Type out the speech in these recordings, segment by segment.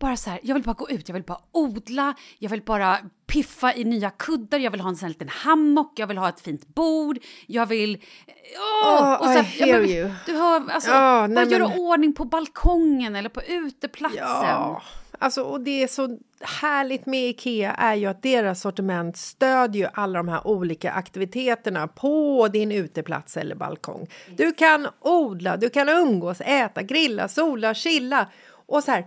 Bara så här, jag vill bara gå ut, jag vill bara odla, jag vill bara piffa i nya kuddar, jag vill ha en sån här liten hammock, jag vill ha ett fint bord, jag vill... Åh! Oh, I ja, hear men, you. Du hör, alltså, Ja, bara nej, göra men- ordning på balkongen eller på uteplatsen. Ja, alltså, och det är så härligt med Ikea är ju att deras sortiment stödjer ju alla de här olika aktiviteterna på din uteplats eller balkong. Du kan odla, du kan umgås, äta, grilla, sola, chilla och så här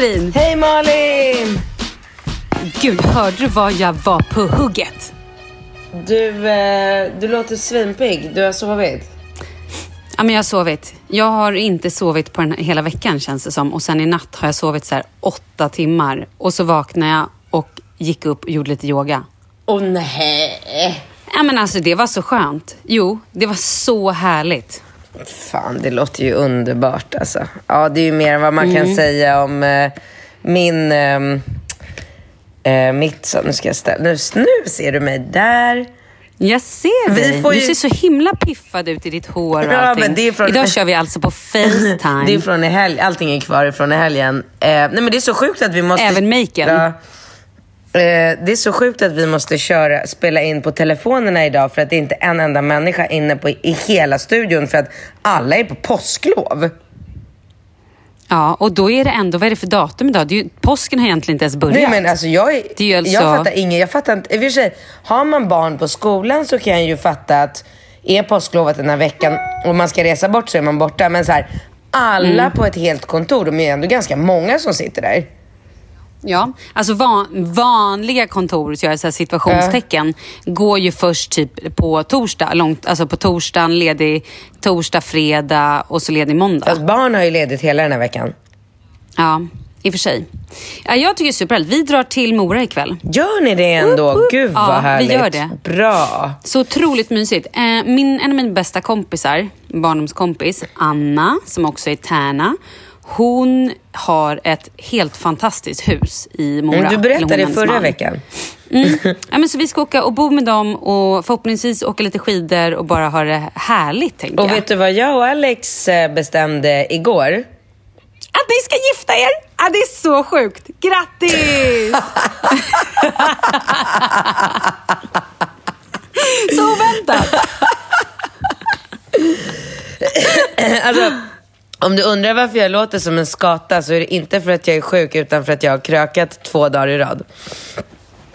Katrin! Hej Malin! Gud, hörde du vad jag var på hugget? Du, eh, du låter svinpigg. Du har sovit. Ja, men jag har sovit. Jag har inte sovit på den här, hela veckan känns det som. Och sen i natt har jag sovit så här åtta timmar. Och så vaknade jag och gick upp och gjorde lite yoga. Åh nej! Ja, men alltså det var så skönt. Jo, det var så härligt. Fan, det låter ju underbart alltså. Ja, det är ju mer än vad man kan säga om eh, min... ehm, eh, mitt så, nu ska jag ställa... Nu, nu ser du mig där. Jag ser Vi dig. får Du ju- ser så himla piffad ut i ditt hår och Ja, allting. är från- Idag kör vi alltså på Facetime. Det är från i helg. Allting är kvar från i helgen. Eh, nej men det är så sjukt att vi måste... Även maken? Ja. Eh, det är så sjukt att vi måste köra, spela in på telefonerna idag för att det är inte en enda människa inne på, i hela studion för att alla är på påsklov. Ja, och då är det ändå, vad är det för datum idag? Det är ju, påsken har egentligen inte ens börjat. Nej men alltså jag, är- Det är alltså- jag fattar inget. Jag fattar inte. I och för sig, har man barn på skolan så kan jag ju fatta att är påsklovet den här veckan och man ska resa bort så är man borta. Men så här, alla Mm. på ett helt kontor, de är ändå ganska många som sitter där. Ja, alltså van, vanliga kontor, så jag så situationstecken, går ju först typ på torsdag. Långt, alltså på torsdagen, ledig torsdag, fredag och så ledig måndag. Fast barn har ju ledigt hela den här veckan. Ja, i och för sig. Ja, jag tycker det är superhärligt. Vi drar till Mora ikväll. Gör ni det ändå? Upp, upp. Gud vad Ja, vi härligt. gör det. Bra. Så otroligt mysigt. Eh, min, en av mina bästa kompisar, barndomskompis, Anna, som också är Tärna. Hon har ett helt fantastiskt hus i Mora. Du berättade det förra man. veckan. Mm. Ja, men så vi ska åka och bo med dem och förhoppningsvis åka lite skidor och bara ha det härligt, tänker Och vet du vad jag och Alex eh, bestämde igår? Att ni ska gifta er! Ja, det är så sjukt. Grattis! så oväntat. Alltså, om du undrar varför jag låter som en skata så är det inte för att jag är sjuk utan för att jag har krökat två dagar i rad.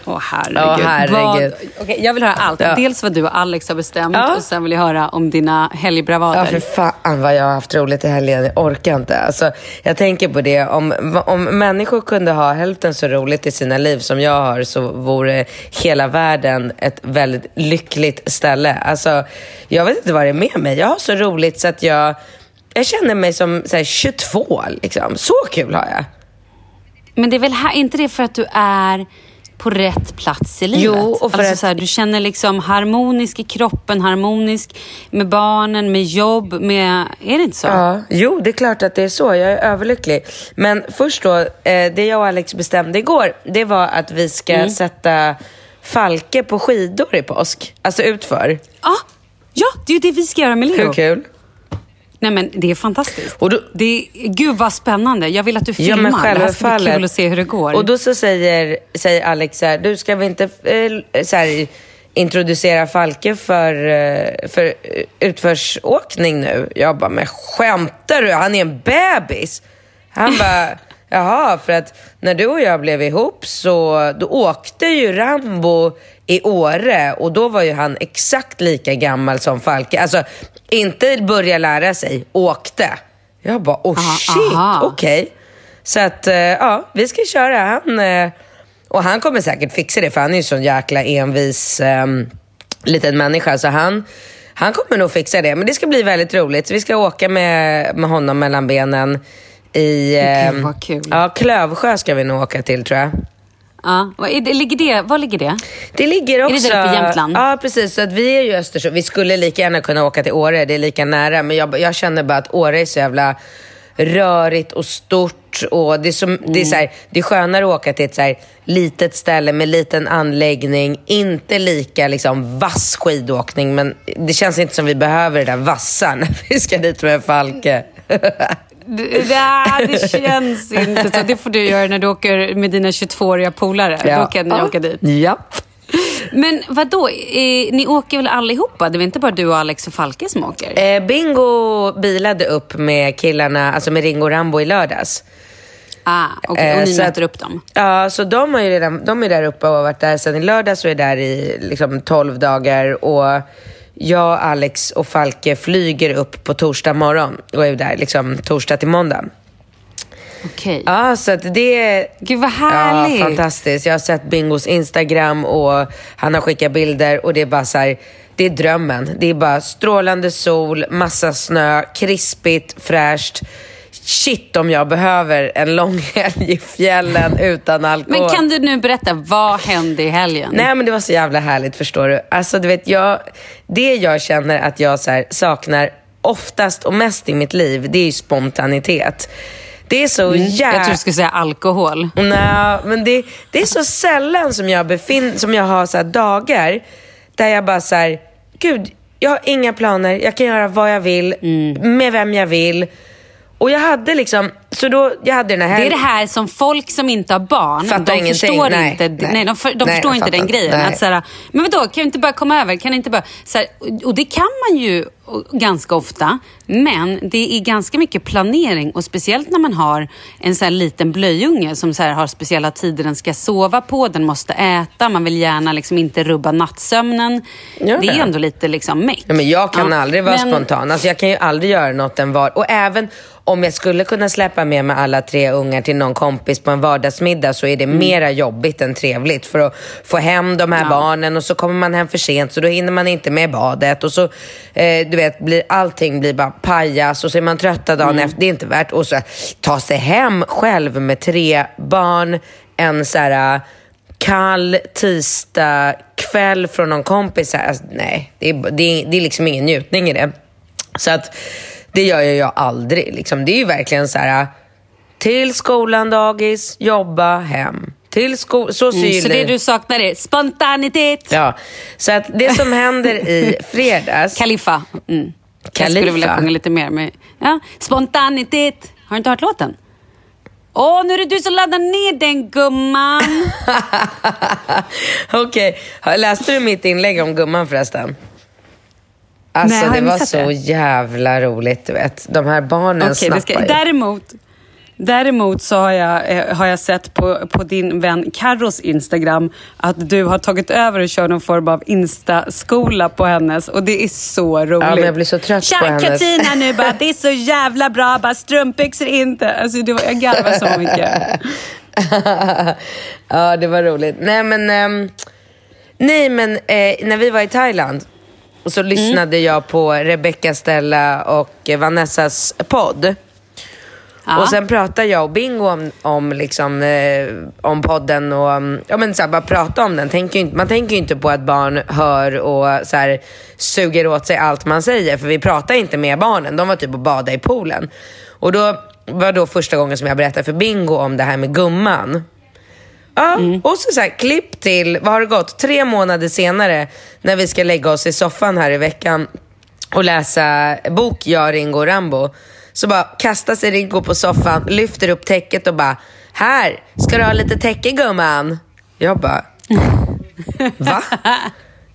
Åh herregud. Åh, herregud. Vad, okej, jag vill höra allt. Ja. Dels vad du och Alex har bestämt Ja. och sen vill jag höra om dina helgbravader. Ja, för fan vad jag har haft roligt i helgen. Jag orkar inte. Alltså, jag tänker på det, om, om människor kunde ha hälften så roligt i sina liv som jag har så vore hela världen ett väldigt lyckligt ställe. Alltså, jag vet inte vad det är med mig. Jag har så roligt så att jag, jag känner mig som så här, 22. Liksom. Så kul har jag. Men det är väl här, inte det för att du är på rätt plats i livet? Jo, och för alltså, att- så här, du känner liksom harmonisk i kroppen, harmonisk med barnen, med jobb, med... Är det inte så? Ja, jo, det är klart att det är så. Jag är överlycklig. Men först då, eh, det jag och Alex bestämde igår, det var att vi ska Mm. sätta Falke på skidor i påsk. Alltså utför. Ja, ja, det är ju det vi ska göra med Leo. Hur kul? Nej men det är fantastiskt. Och då- det är, gud vad spännande. Jag vill att du filmar. Ja, men det här ska bli kul att se hur det går. Och då så säger, säger Alex så här, du ska vi inte eh, så här, introducera Falke för, eh, för eh, utförsåkning nu? Jag bara, men skämtar du? Han är en bebis. Han bara, jaha, för att när du och jag blev ihop så då åkte ju Rambo i Åre och då var ju han exakt lika gammal som Falke. Alltså, inte börja lära sig, åkte. Jag bara, oh shit, okej. Så att, eh, ja, vi ska köra. Han, eh, och han kommer säkert fixa det, för han är ju sån jäkla envis um, liten människa. Så han, han kommer nog fixa det. Men det ska bli väldigt roligt. Så vi ska åka med, med honom mellan benen i... Gud, ehm, vad kul. Ja, Klövsjö ska vi nog åka till tror jag. Ja. Vad är det, ligger det, var ligger det? Det ligger det också... där uppe i Jämtland? Ja, precis. Så att vi är ju Östersund. Vi skulle lika gärna kunna åka till Åre, det är lika nära. Men jag, jag känner bara att Åre är så jävla rörigt och stort. Och det, är som, det, är så här, det är skönare att åka till ett så här litet ställe med liten anläggning. Inte lika liksom, vass skidåkning, men det känns inte som vi behöver det där vassa när vi ska dit med Falke. Nej, det känns inte så. Det får du göra när du åker med dina 22-åriga polare. Då kan ni åka dit. Ja. Men vad då? Eh, ni åker väl allihopa? Det är inte bara du och Alex och Falke som åker? Eh, Bingo bilade upp med killarna, alltså med Ringo och Rambo i lördags. ah. Eh, och ni så möter upp dem? Ja, så de, har ju redan, de är där uppe och har varit där sedan i lördags och är där i liksom 12 dagar. Och jag, Alex och Falke flyger upp på torsdag morgon och är där liksom torsdag till måndag. Okej. Ja, så att det är... Gud vad härligt. Ja, fantastiskt. Jag har sett Bingos Instagram och han har skickat bilder och det är bara så här, det är drömmen. Det är bara strålande sol, massa snö, krispigt, fräscht. Shit om jag behöver en lång helg i fjällen utan alkohol. Men kan du nu berätta, vad hände i helgen? Nej men det var så jävla härligt förstår du. Alltså du vet, jag, det jag känner att jag så saknar oftast och mest i mitt liv, det är ju spontanitet. Det är så Mm. Jag jävla... tror du skulle säga alkohol. Nej, men det, det är så sällan som jag, befin, som jag har så här dagar där jag bara så här, gud, jag har inga planer, jag kan göra vad jag vill, Mm. med vem jag vill. Och jag hade liksom, så då, jag hade den här Det är det här som folk som inte har barn, Fattar de ingenting. förstår Nej, inte, nej. nej. de, för, de Nej, förstår inte den grejen. Nej. Att så här, men vadå, kan du inte bara komma över? Kan inte bara, så här, och- det kan man ju ganska ofta, men det är ganska mycket planering och speciellt när man har en så liten blöjunge som så här har speciella tider den ska sova på, den måste äta, man vill gärna liksom inte rubba nattsömnen. Ja, det är ändå lite liksom meck. Ja, men jag kan Ja, aldrig vara men- spontan. Alltså, jag kan ju aldrig göra något en var. Och även om jag skulle kunna släppa med mig alla tre ungar till någon kompis på en vardagsmiddag så är det Mm. mera jobbigt än trevligt för att få hem de här barnen och så kommer man hem för sent så då hinner man inte med badet och så eh, du vet, blir, allting blir bara pajas och så är man trötta dagen Mm. efter. Det är inte värt att så, ta sig hem själv med tre barn en så här kall tisdag kväll från någon kompis. Alltså, nej, det är, det, är, det är liksom ingen njutning i det. Så att det gör jag ju aldrig. Liksom. Det är ju verkligen så här till skolan, dagis, jobba, hem. Till sko- så ser Mm, så det du saknar är spontanitet. Ja, så att det som händer i fredags... Kaliffa. Mm. Jag Kaliffa? skulle vilja sjunga lite mer. Med, ja. Spontanitet. Har du inte hört låten? Åh, nu är det du som laddar ner den gumman. Okej, okay. läste du mitt inlägg om gumman förresten? Alltså Nej, det var så det? jävla roligt, du vet. De här barnen Okej, det ska, snappar ju. däremot, däremot så har jag, eh, har jag sett på, på din vän Carros Instagram att du har tagit över och kör någon form av Insta-skola på hennes och det är så roligt. Ja, men jag blir så trött Tja, på hennes. Katina nu bara, det är så jävla bra, bara strumpbyxor inte. Alltså, det var, jag garvar så mycket. ja, det var roligt. Nej, men, ehm, nej, men eh, när vi var i Thailand så Mm. lyssnade jag på Rebecca Stella och Vanessas podd. Ja. Och sen pratar jag och Bingo om, om, liksom, eh, om podden och um, ja, men så här, bara prata om den. Tänker inte, man tänker ju inte på att barn hör och så här, suger åt sig allt man säger. För vi pratar inte med barnen. De var typ och badade i poolen. Och då var då första gången som jag berättade för Bingo om det här med gumman. Ja, och så, så här, klipp till, vad har det gått? Tre månader senare när vi ska lägga oss i soffan här i veckan och läsa bok, jag, Ringo och Rambo. Så bara kastar sig Ringo på soffan, lyfter upp täcket och bara, här, ska du ha lite täcke gumman? Jag bara, va?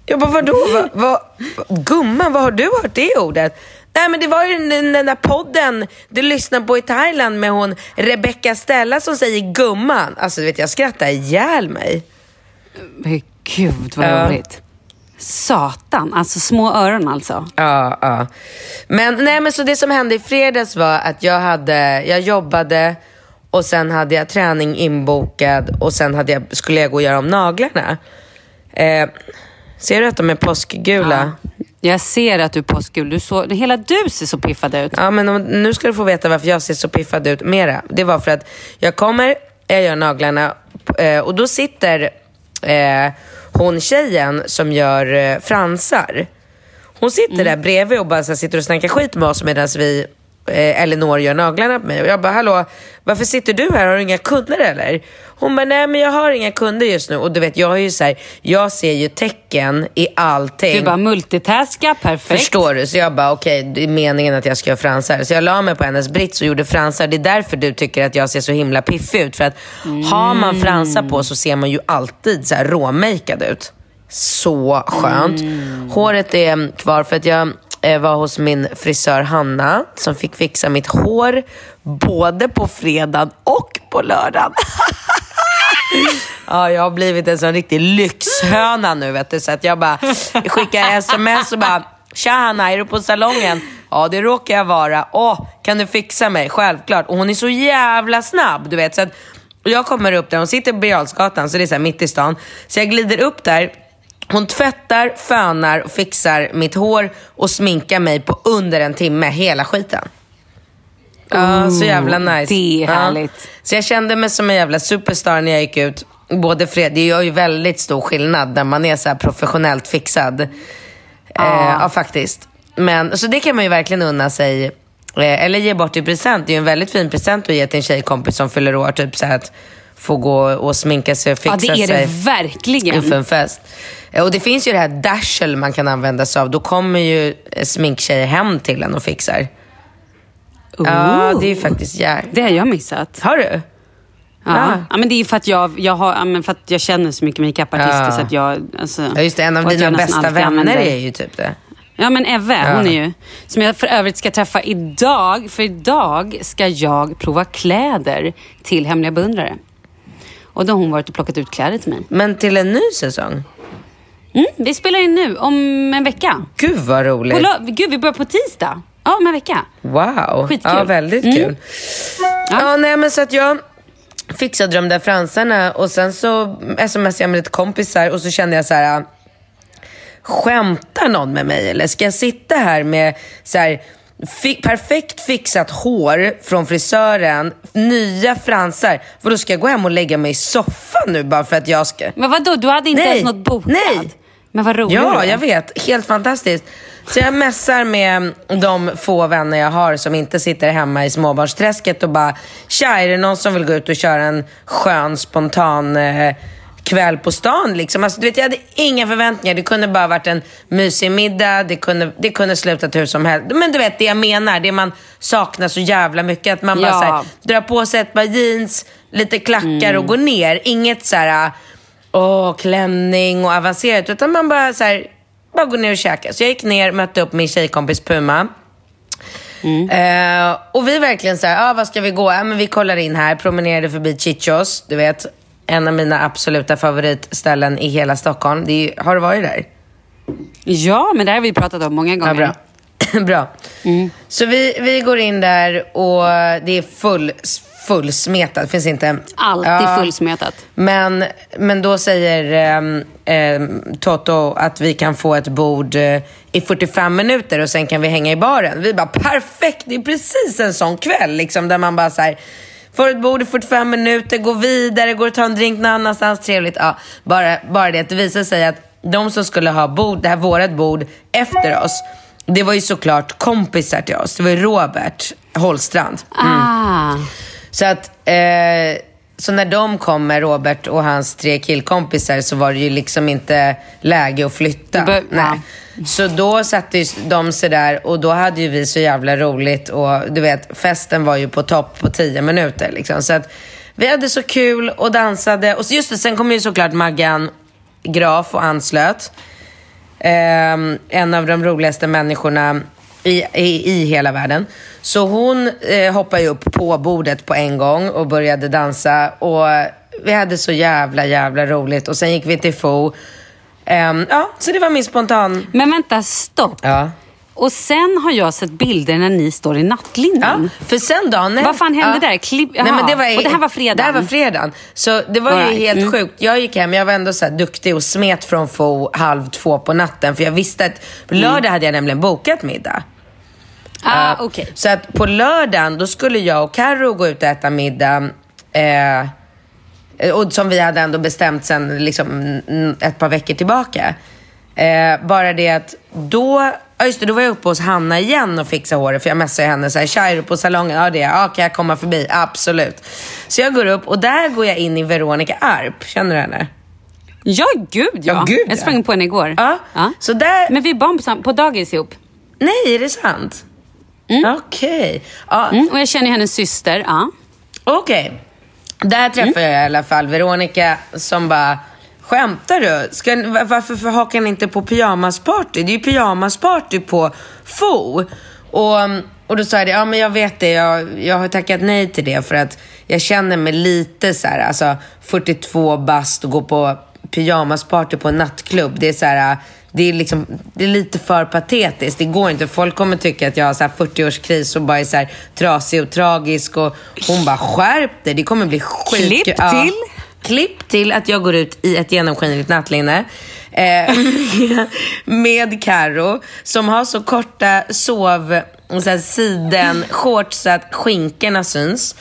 Jag bara, vadå? Va, va, gumman, vad har du hört det ordet? Nej men det var ju den, den där podden du lyssnar på i Thailand med hon Rebecca Stella som säger gumman. Alltså du vet jag skrattar ihjäl mig. Men Gud vad Ja. roligt. Satan, alltså små öron alltså. Ja, ja. Men, nej, men så det som hände i fredags var att jag, hade, jag jobbade och sen hade jag träning inbokad och sen hade jag, skulle jag gå och göra om naglarna. Eh, ser du att de är påskgula? Ja. Jag ser att du är påskgul. Du så, hela du ser så piffad ut. men om, nu ska du få veta varför jag ser så piffad ut mera. Det var för att jag kommer, jag gör naglarna eh, och då sitter eh, hon tjejen som gör eh, fransar. Hon sitter där bredvid och bara så sitter och snackar skit med oss medan vi eh, Elinor gör naglarna på mig. Och jag bara, hallå, varför sitter du här? Har du inga kunder eller? Hon bara, nej men jag har inga kunder just nu. Och du vet, jag är ju så här, jag ser ju tecken i allting. Du bara multitaska, perfekt. Förstår du? Så jag bara, okej, det är meningen att jag ska göra fransar. Så jag la mig på hennes brits och gjorde fransar. Det är därför du tycker att jag ser så himla piffig ut. För att har man fransar på så ser man ju alltid så här råmakead ut. Så skönt. Håret är kvar för att jag Eh, var hos min frisör Hanna som fick fixa mitt hår både på fredagen och på lördagen. Ja, jag har blivit en sån riktig lyxhöna nu vet du. Så att jag bara skickar sms och bara Tja Hanna, är du på salongen? Ja, det råkar jag vara. Åh, kan du fixa mig? Självklart. Och hon är så jävla snabb, du vet. Så att, jag kommer upp där, hon sitter på Birger Jarlsgatan, så det är så här mitt i stan. Så jag glider upp där. Hon tvättar, fönar och fixar mitt hår och sminkar mig på under en timme, hela skiten. Ja, så jävla nice. det är Ja. härligt. Så jag kände mig som en jävla superstar när jag gick ut. Både fred, det gör ju väldigt stor skillnad när man är så här professionellt fixad. Ja, ja faktiskt. Men, så det kan man ju verkligen unna sig. Eh, eller ge bort i present. Det är ju en väldigt fin present att ge till en tjejkompis som fyller år. Typ så här att få gå och sminka sig och fixa Ja, det är sig det verkligen. inför en fest. Eh, Och det finns ju det här Dashel man kan använda sig av. Då kommer ju sminktjejer hem till en och fixar. Ja, det är ju faktiskt jävligt. Det har jag missat. Har du? Ja. Ah. Ja, men det är för att jag, jag, har, för att jag känner så mycket makeupartister Ja. så att jag... Alltså, Ja just det, en av dina bästa vänner använder- är ju typ det. Ja men Eve, Ja. hon är ju... Som jag för övrigt ska träffa idag. För idag ska jag prova kläder till hemliga beundrare. Och då har hon varit och plockat ut kläder till mig. Men till en ny säsong? Mm, vi spelar in nu, om en vecka. Gud vad På roligt. lö- Gud, vi börjar på tisdag. Ja, om en vecka. Wow. Skitkul. Ja, väldigt Mm. kul. Ja. nej men så att jag fixade de där fransarna och sen så smsade jag med lite kompisar och så kände jag så här. Skämtar någon med mig eller ska jag sitta här med så här, fi- perfekt fixat hår från frisören, nya fransar. För då ska jag gå hem och lägga mig i soffan nu bara för att jag ska... Men vadå, du hade inte Nej. ens något bokat? Nej. Men vad rolig Ja, jag vet. Helt fantastiskt. Så jag mässar med de få vänner jag har som inte sitter hemma i småbarnsträsket och bara Tja, är det någon som vill gå ut och köra en skön, spontan eh, kväll på stan? Liksom. Alltså, du vet, jag hade inga förväntningar. Det kunde bara varit en mysig middag. Det kunde, det kunde slutat hur som helst. Men du vet det jag menar, det man saknar så jävla mycket. Att man bara så här, drar på sig ett par jeans, lite klackar Mm. och går ner. Inget så här åh, klänning och avancerat. Utan man bara så här, bara går ner och käkar. Så jag gick ner, mötte upp min tjejkompis Puma. Eh, och vi verkligen så här, ah, vad ska vi gå? Ja, men vi kollar in här, promenerade förbi Chichos, du vet. En av mina absoluta favoritställen i hela Stockholm. Ju- har du varit där? Ja, men det har vi pratat om många gånger. Ja, bra. bra. Så vi, vi går in där och det är full, fullsmetat. Det finns inte... Alltid Ja. fullsmetat. Men, men då säger ehm, Toto att vi kan få ett bord eh, i 45 minuter och sen kan vi hänga i baren. Vi bara perfekt, det är precis en sån kväll liksom, där man bara så här, får ett bord i 45 minuter, går vidare, går och tar en drink någon annanstans, trevligt. Ja, bara, bara det att det visar sig att de som skulle ha bord, det här vårat bord efter oss, det var ju såklart kompisar till oss. Det var ju Robert Holstrand. Ah. Så att, eh, så när de kom med Robert och hans tre killkompisar så var det ju liksom inte läge att flytta. Bör- Nej. Så då satte ju de sig där och då hade ju vi så jävla roligt och du vet, festen var ju på topp på tio minuter liksom. Så att vi hade så kul och dansade och just det, sen kom ju såklart Maggan Graf och anslöt. Ehm, en av de roligaste människorna i, i, i hela världen. Så hon eh, hoppade upp på bordet på en gång och började dansa. Och vi hade så jävla, jävla roligt. Och sen gick vi till Fo. Ehm, ja, så det var min spontan... Men vänta, stopp. Ja. Och sen har jag sett bilder när ni står i Ja, nattlinjen. för sen dagen... Vad fan hände där? Klipp- Nej, men det var, Och det här var fredagen? Det här var fredagen. Så det var All ju right. helt Mm. sjukt. Jag gick hem, jag var ändå så duktig och smet från Fo halv två på natten. För jag visste att på lördag hade jag nämligen bokat middag. Ah, Eh, okej. Så att på lördagen då skulle jag och Karo gå ut och äta middag. Eh, och som vi hade ändå bestämt sen liksom, ett par veckor tillbaka. Eh, bara det att då, ja just det, då var jag uppe hos Hanna igen och fixade håret. För jag messade henne så här, "Tja, på salongen? Ja det är jag. Ja, kan jag komma förbi? Absolut. Så jag går upp och där går jag in i Veronica Arp. Känner du henne? Ja, gud ja. Ja, gud, jag ja. sprang på henne igår. Ja. Så där... Men vi är barn på, på dagis ihop. Nej, är det sant? Okej. Ja, Mm. Och jag känner hennes syster. Ja. Okej. Där träffade jag i alla fall Veronica som bara, skämtar du? Ska, var- varför för- hakar ni inte på pyjamasparty? Det är ju pyjamasparty på FO. Och, och då sa jag det, ja men jag vet det, jag, jag har tackat nej till det för att jag känner mig lite så här, alltså 42 bast och gå på pyjamasparty på en nattklubb. Det är så här, det är, liksom, det är lite för patetiskt. Det går inte. Folk kommer tycka att jag har så här 40-årskris och bara är så här trasig och tragisk. Och hon bara, skärp dig. Det kommer bli skitkul. Klipp till. Klipp till att jag går ut i ett genomskinligt nattlinne. Eh, med Karo som har så korta sov så här, siden shorts så att skinkorna syns.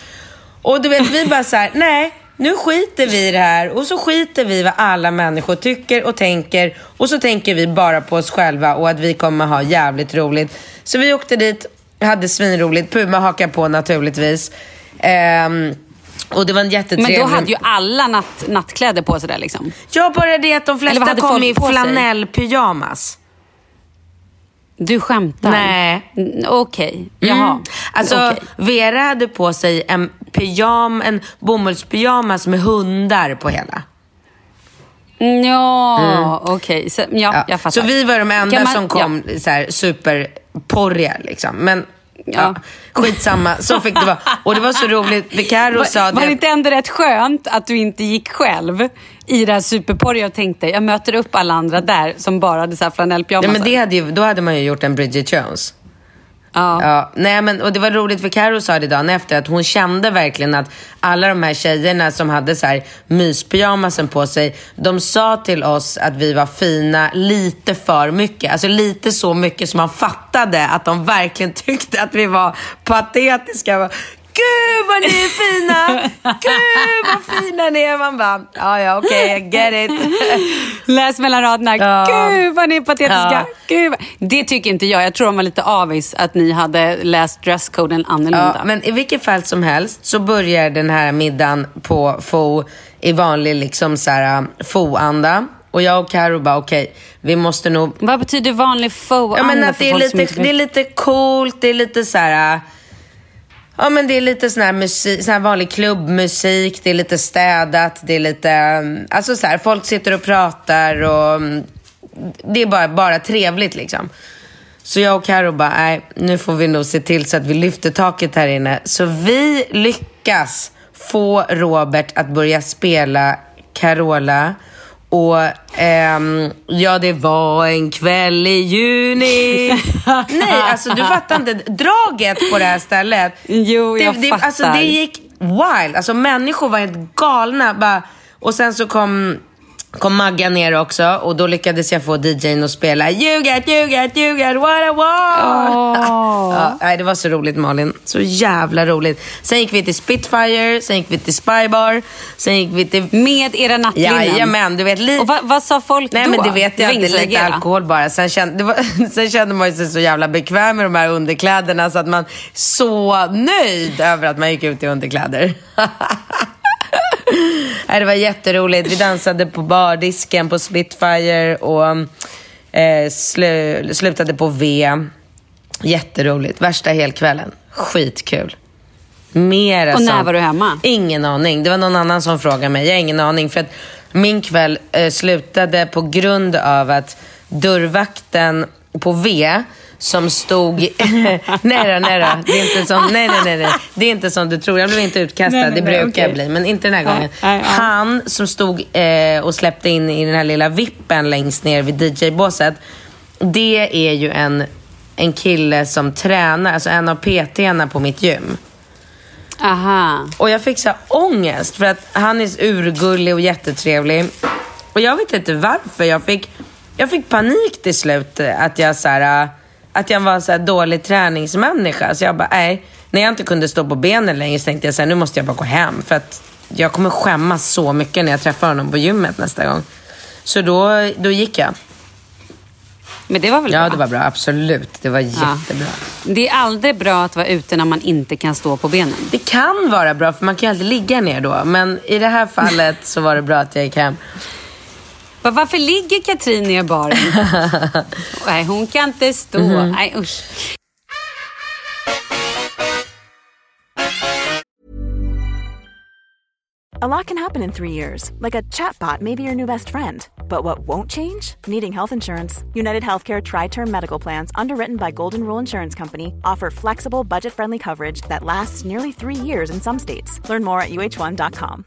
Och du vet, vi bara så här, nej, nu skiter vi i det här och så skiter vi i vad alla människor tycker och tänker och så tänker vi bara på oss själva och att vi kommer ha jävligt roligt. Så vi åkte dit, hade svinroligt, Puma hakade på naturligtvis. Ehm, och det var en jättetrevlig... Men då hade ju alla natt, nattkläder på sig där liksom. Ja, bara det att de flesta kom i flanellpyjamas. Du skämtar? Nej. Okej, jaha. Mm. Alltså, Okej. Vera hade på sig en pyjam, en bomullspyjamas med hundar på hela. Mm, Ja, okej. Så, ja, Ja. jag fattar. Så vi var de enda man- som kom så här, superporriga liksom. Men ja. Ja. skitsamma, så fick det vara. Och det var så roligt, för Carro sa Var, var det inte ändå rätt skönt att du inte gick själv i det här superporriga och tänkte jag möter upp alla andra där som bara hade så här Ja, flanellpyjamasar? men det hade ju, då hade man ju gjort en Bridget Jones. Ja. Ja, nej men och det var roligt för Karo sa det dagen efter att hon kände verkligen att alla de här tjejerna som hade så här myspyjamasen på sig, de sa till oss att vi var fina lite för mycket. Alltså lite så mycket som man fattade att de verkligen tyckte att vi var patetiska. Gud vad ni är fina! Gud vad fina ni är! Man bara, ja ja okej, okay, get it. Läs mellan raderna. Ja. Gud vad ni är patetiska. Ja. Gud. Det tycker inte jag. Jag tror de var lite avis att ni hade läst dresscoden annorlunda. Ja, men i vilket fall som helst så börjar den här middagen på FO i vanlig liksom så här FO-anda. Och jag och Karo bara okej, vi måste nog... Vad betyder vanlig faux Ja men att det är, lite, det är lite coolt, det är lite så här... Ja men det är lite sån här, musik, sån här vanlig klubbmusik, det är lite städat, det är lite... Mm, alltså så här, folk sitter och pratar och... Mm, det är bara, bara trevligt liksom. Så jag och Karo bara, nej, nu får vi nog se till så att vi lyfter taket här inne. Så vi lyckas få Robert att börja spela Carola. Och ehm, ja, det var en kväll i juni. nej, alltså du fattar inte. Draget på det här stället. Jo, jag det, det, fattar. Alltså det gick wild. Alltså människor var helt galna. Bara, och sen så kom kom Maggan ner också och då lyckades jag få DJn att spela You got, you got, you got what I want. ja, nej, det var så roligt Malin. Så jävla roligt. Sen gick vi till Spitfire, sen gick vi till Spybar, sen gick vi till... Med era nattlinnen? Jajamän, du vet. Li- Och vad, vad sa folk Nej då? men det vet jag inte, lite reagerade. alkohol bara. Sen kände, var, sen kände man sig så jävla bekväm med de här underkläderna så att man så nöjd över att man gick ut i underkläder. Nej, det var jätteroligt. Vi dansade på bardisken på Spitfire och eh, slu, slutade på V. Jätteroligt. Värsta helkvällen. Skitkul. Mera Och när sånt. var du hemma? Ingen aning. Det var någon annan som frågade mig. Jag har ingen aning. För att min kväll eh, slutade på grund av att dörrvakten på V som stod... nej då. Det är inte som, nej, nej, nej, nej. Det är inte som du tror. Jag blev inte utkastad. Nej, nej, det brukar okej. jag bli. Men inte den här gången. nej. Han som stod eh, och släppte in i den här lilla vippen längst ner vid DJ-båset. Det är ju en, en kille som tränar, alltså en av PT-erna på mitt gym. Aha. Och jag fick så här ångest för att han är urgullig och jättetrevlig. Och jag vet inte varför. Jag fick, jag fick panik till slut att jag, så här, att jag var så här dålig träningsmänniska. Så jag bara, nej. När jag inte kunde stå på benen längre så tänkte jag så här, nu måste jag bara gå hem. För att jag kommer skämmas så mycket när jag träffar honom på gymmet nästa gång. Så då, då gick jag. Men det var väl Ja, bra? det var bra. Absolut. Det var jättebra. Det är aldrig bra att vara ute när man inte kan stå på benen. Det kan vara bra, för man kan ju alltid ligga ner då. Men i det här fallet så var det bra att jag gick hem. Va- Varför ligger Katrin i baren? Nej, hon kan inte stå. Mhm. Nej, usch. A lot can happen in three years, like a chatbot may be your new best friend. But what won't change? Needing health insurance. United Healthcare Tri Term Medical Plans, underwritten by Golden Rule Insurance Company, offer flexible, budget friendly coverage that lasts nearly three years in some states. Learn more at uh1.com.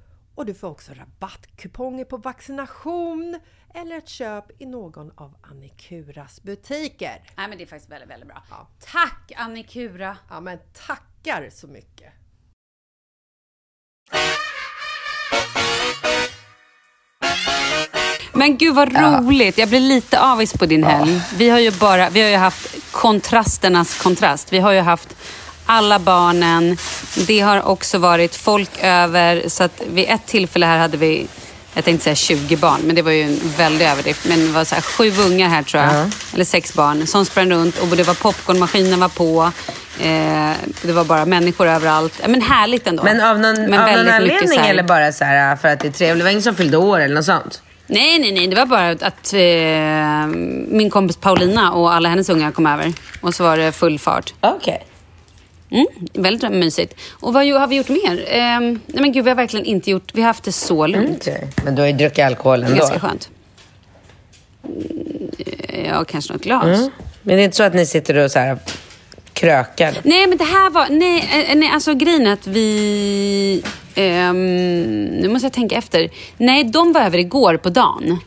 och du får också rabattkuponger på vaccination eller ett köp i någon av Annikuras butiker. Nej men det är faktiskt väldigt, väldigt bra. Ja. Tack Annikura! Ja men tackar så mycket! Men gud vad roligt! Jag blir lite avis på din helg. Vi har ju bara, vi har ju haft kontrasternas kontrast. Vi har ju haft alla barnen. Det har också varit folk över. Så att vid ett tillfälle här hade vi, jag tänkte säga 20 barn, men det var ju en väldig överdrift. Men det var så här, sju ungar här tror jag. Eller sex barn som sprang runt och det var popcornmaskinen var på. Eh, det var bara människor överallt. Men härligt ändå. Men av någon, Men av någon anledning här- eller bara så här för att det är trevligt? Det var ingen som fyllde år eller något sånt? Nej, nej, nej. Det var bara att eh, min kompis Paulina och alla hennes ungar kom över. Och så var det full fart. Okej. Mm, väldigt mysigt. Och vad har vi gjort mer? Eh, nej men gud, vi har verkligen inte gjort... Vi har haft det så lugnt. Okej. Men du har ju druckit alkohol ändå. ganska skönt. Mm, Ja, kanske något glas. Mm. Men det är inte så att ni sitter och så här krökar? Nej, men det här var... Nej, eh, nej alltså grejen är att vi... ehm, nu måste jag tänka efter. Nej, de var över igår på dagen.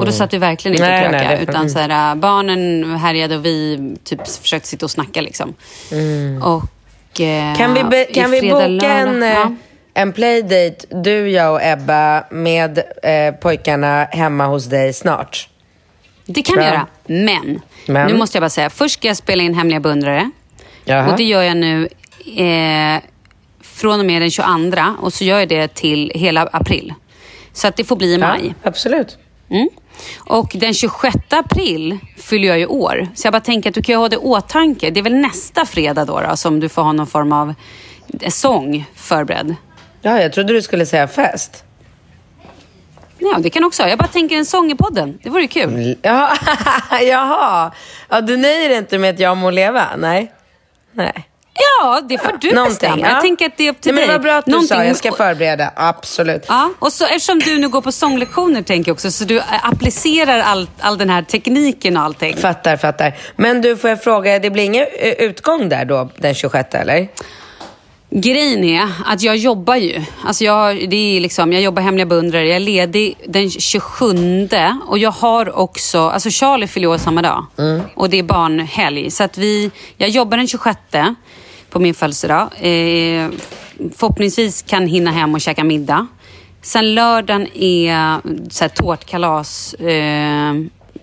Och då satt vi verkligen inte och Nej, nej, krökade. det- utan så här, barnen härjade och vi typ försökte sitta och snacka liksom. Och... eh, Kan vi, be, kan vi boka lördag- en, eh, Ja. en playdate, du, jag och Ebba, med eh, pojkarna hemma hos dig snart? Det kan vi Bra. göra. Men, Men? nu måste jag bara säga. Först ska jag spela in Hemliga beundrare. Jaha. Och det gör jag nu eh, från och med den 22 och så gör jag det till hela april. Så att det får bli i maj. Ja, absolut. Mm. Och den 26 april fyller jag ju år. Så jag bara tänker att du kan ju ha det i åtanke. Det är väl nästa fredag då, då som du får ha någon form av eh, sång förberedd. Ja, jag trodde du skulle säga fest. Ja, det kan också. Jag bara tänker en sång i podden. Det vore ju kul. Ja, jaha. Ja, du nöjer dig inte med att jag må leva? Nej. Nej. Ja, det får du Någonting, bestämma. ja. Jag tänker att det är upp till Nej, men dig. det var bra att du Någonting- sa. Jag ska förbereda. Absolut. Ja, och så, eftersom du nu går på sånglektioner tänker jag också, så du eh, applicerar all, all den här tekniken och allting. Fattar, fattar. Men du, får jag fråga, det blir ingen eh, utgång där då den 26 eller? Grejen är att jag jobbar ju. Alltså jag, det är liksom, jag jobbar hemliga beundrare. Jag är ledig den 27 och jag har också... Alltså Charlie fyller år samma dag. Och det är barnhelg. Så att vi, jag jobbar den 26. På min födelsedag. Eh, förhoppningsvis kan hinna hem och käka middag. Sen lördagen är så här, tårtkalas. Eh,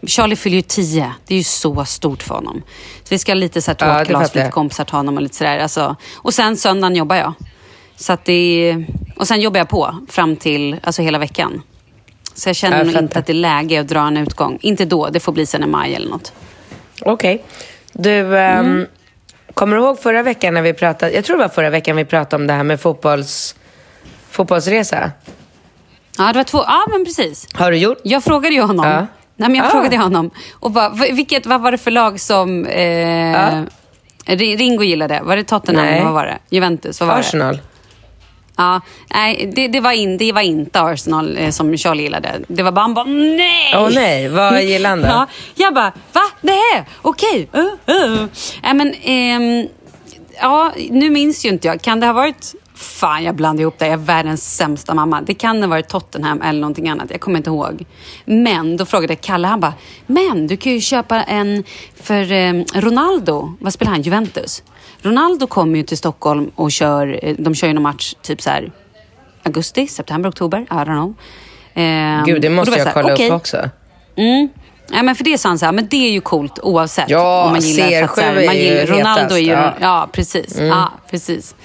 Charlie fyller ju tio. Det är ju så stort för honom. Så vi ska ha lite så här, Ja, tårtkalas, jag. lite kompisar till honom och lite sådär. Alltså. Och sen söndagen jobbar jag. Så att det är, och sen jobbar jag på fram till alltså hela veckan. Så jag känner Jag nog inte att det är läge att dra en utgång. Inte då, det får bli sen i maj eller något. Okej. Du, ehm, Mm. Kommer du ihåg förra veckan när vi pratade, jag tror det var förra veckan vi pratade om det här med fotbolls, fotbollsresa? Ja, det var två, ja men precis. Har du gjort? Jag frågade ju honom. Ja. Nej, men jag Ah. frågade honom. Och bara, vilket, vad var det för lag som eh, Ri- Ringo gillade? Var det Tottenham? Nej. Vad var det? Juventus? Vad var Arsenal? Det? Ja, nej, det, det, var in, det var inte Arsenal eh, som Charlie gillade. Det var bara, han bara nej! Åh nej, vad gillar han då? Ja, jag bara, va? Nej, okej. Uh, uh. Nej, men, ehm, ja, nu minns ju inte jag. Kan det ha varit... Fan, jag blandar ihop det. Jag är världens sämsta mamma. Det kan ha varit Tottenham eller någonting annat. Jag kommer inte ihåg. Men då frågade Kalle, han bara, men du kan ju köpa en för eh, Ronaldo. Vad spelar han? Juventus. Ronaldo kommer ju till Stockholm och kör, eh, de kör ju någon match typ så här augusti, september, oktober. I don't know. Ehm, Gud, det måste jag här, kolla okej. upp också. Mm. Ja, men för det sa han så här, men det är ju coolt oavsett. Ja, om man gillar, för att så här, CR7 man är ju gillar, Ronaldo är ju... ja. Ja, precis. Mm. Ja, precis.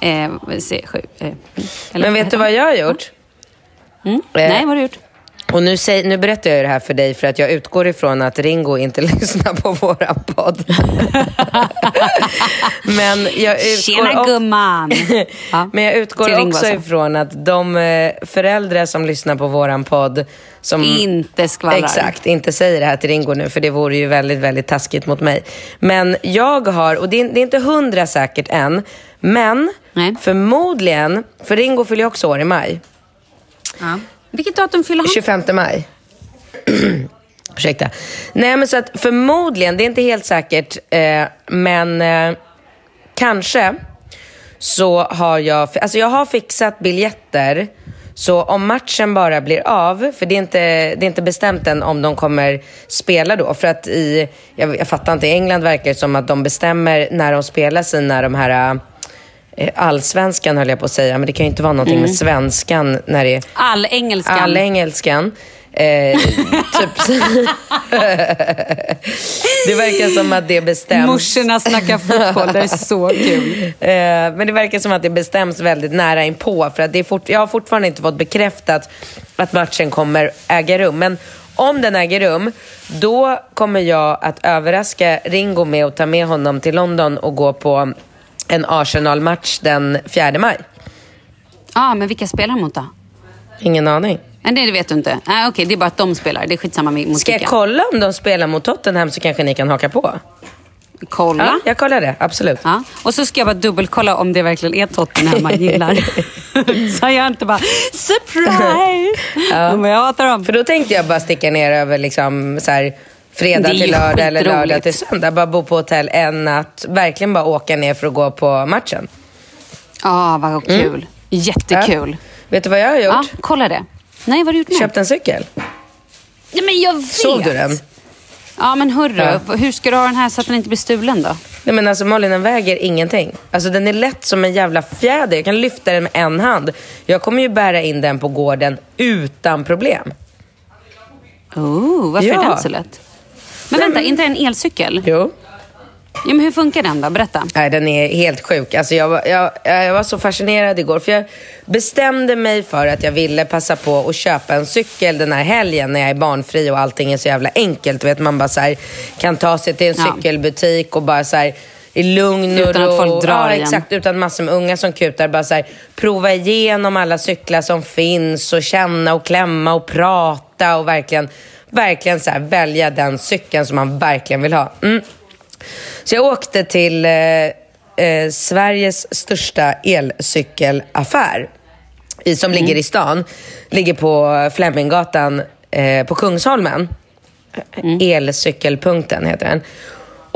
Eh, C7. Eh, Men vet du vad jag har gjort? Mm. Eh, Nej, vad har du gjort? Och nu, säg, nu berättar jag det här för dig för att jag utgår ifrån att Ringo inte lyssnar på våran podd. Men jag utgår, Tjena gumman! Men jag utgår också ifrån att de eh, föräldrar som lyssnar på våran podd som Inte skvallrar. Exakt, inte säger det här till Ringo nu för det vore ju väldigt, väldigt taskigt mot mig. Men jag har, och det är, det är inte hundra säkert än, men Nej. förmodligen, för Ringo fyller också år i maj. Ja. Vilket datum fyller han? 25 maj. Ursäkta. Nej men så att förmodligen, det är inte helt säkert, eh, men eh, kanske så har jag, alltså jag har fixat biljetter. Så om matchen bara blir av, för det är inte, det är inte bestämt än om de kommer spela då. För att i, jag, jag fattar inte, i England verkar det som att de bestämmer när de spelar sina de här allsvenskan höll jag på att säga, men det kan ju inte vara någonting med svenskan när det är All engelskan. All engelskan. Eh, typ. det verkar som att det bestäms. Morsorna snackar fotboll, det är så kul. Eh, men det verkar som att det bestäms väldigt nära inpå. För att det är fort, jag har fortfarande inte fått bekräftat att matchen kommer äga rum. Men om den äger rum, då kommer jag att överraska Ringo med att ta med honom till London och gå på en Arsenal-match den 4 maj. Ja, men vilka spelar han mot då? Ingen aning. Nej, det vet du inte. Nej, okej, det är bara att de spelar. Det är skitsamma med- mot Ska jag kolla om de spelar mot Tottenham så kanske ni kan haka på? Kolla. Ja, jag kollar det. Absolut. Ja. Och så ska jag bara dubbelkolla om det verkligen är Tottenham man gillar. så jag inte bara surprise! ja. Men jag hatar dem. För då tänkte jag bara sticka ner över liksom, så här, fredag till lördag eller lördag till söndag. Bara bo på hotell en natt. Verkligen bara åka ner för att gå på matchen. Ja, vad kul. Jättekul. Ja. Vet du vad jag har gjort? Ja, kolla det. Nej, vad har du gjort nu? Köpt en cykel. Ja, men jag vet. Såg du den? Ja, men hörru. Ja. Hur ska du ha den här så att den inte blir stulen då? Nej men alltså Malin, den väger ingenting. Alltså den är lätt som en jävla fjäder. Jag kan lyfta den med en hand. Jag kommer ju bära in den på gården utan problem. Oh, varför Ja. är den så lätt? Men vänta, inte en elcykel? Jo. Ja, men hur funkar den då? Berätta. Nej, den är helt sjuk. Alltså jag, var- jag, jag var så fascinerad igår. För jag bestämde mig för att jag ville passa på att köpa en cykel den här helgen när jag är barnfri och allting är så jävla enkelt. Vet, man bara här, kan ta sig till en cykelbutik och bara så här, i lugn och Utan att ro. folk drar ja, igen. exakt. Utan massor med unga som kutar. Bara så här, prova igenom alla cyklar som finns och känna och klämma och prata och verkligen, verkligen så här, välja den cykeln som man verkligen vill ha. Mm. Så jag åkte till eh, eh, Sveriges största elcykelaffär i, som ligger i stan. Ligger på Fleminggatan eh, på Kungsholmen. Elcykelpunkten heter den.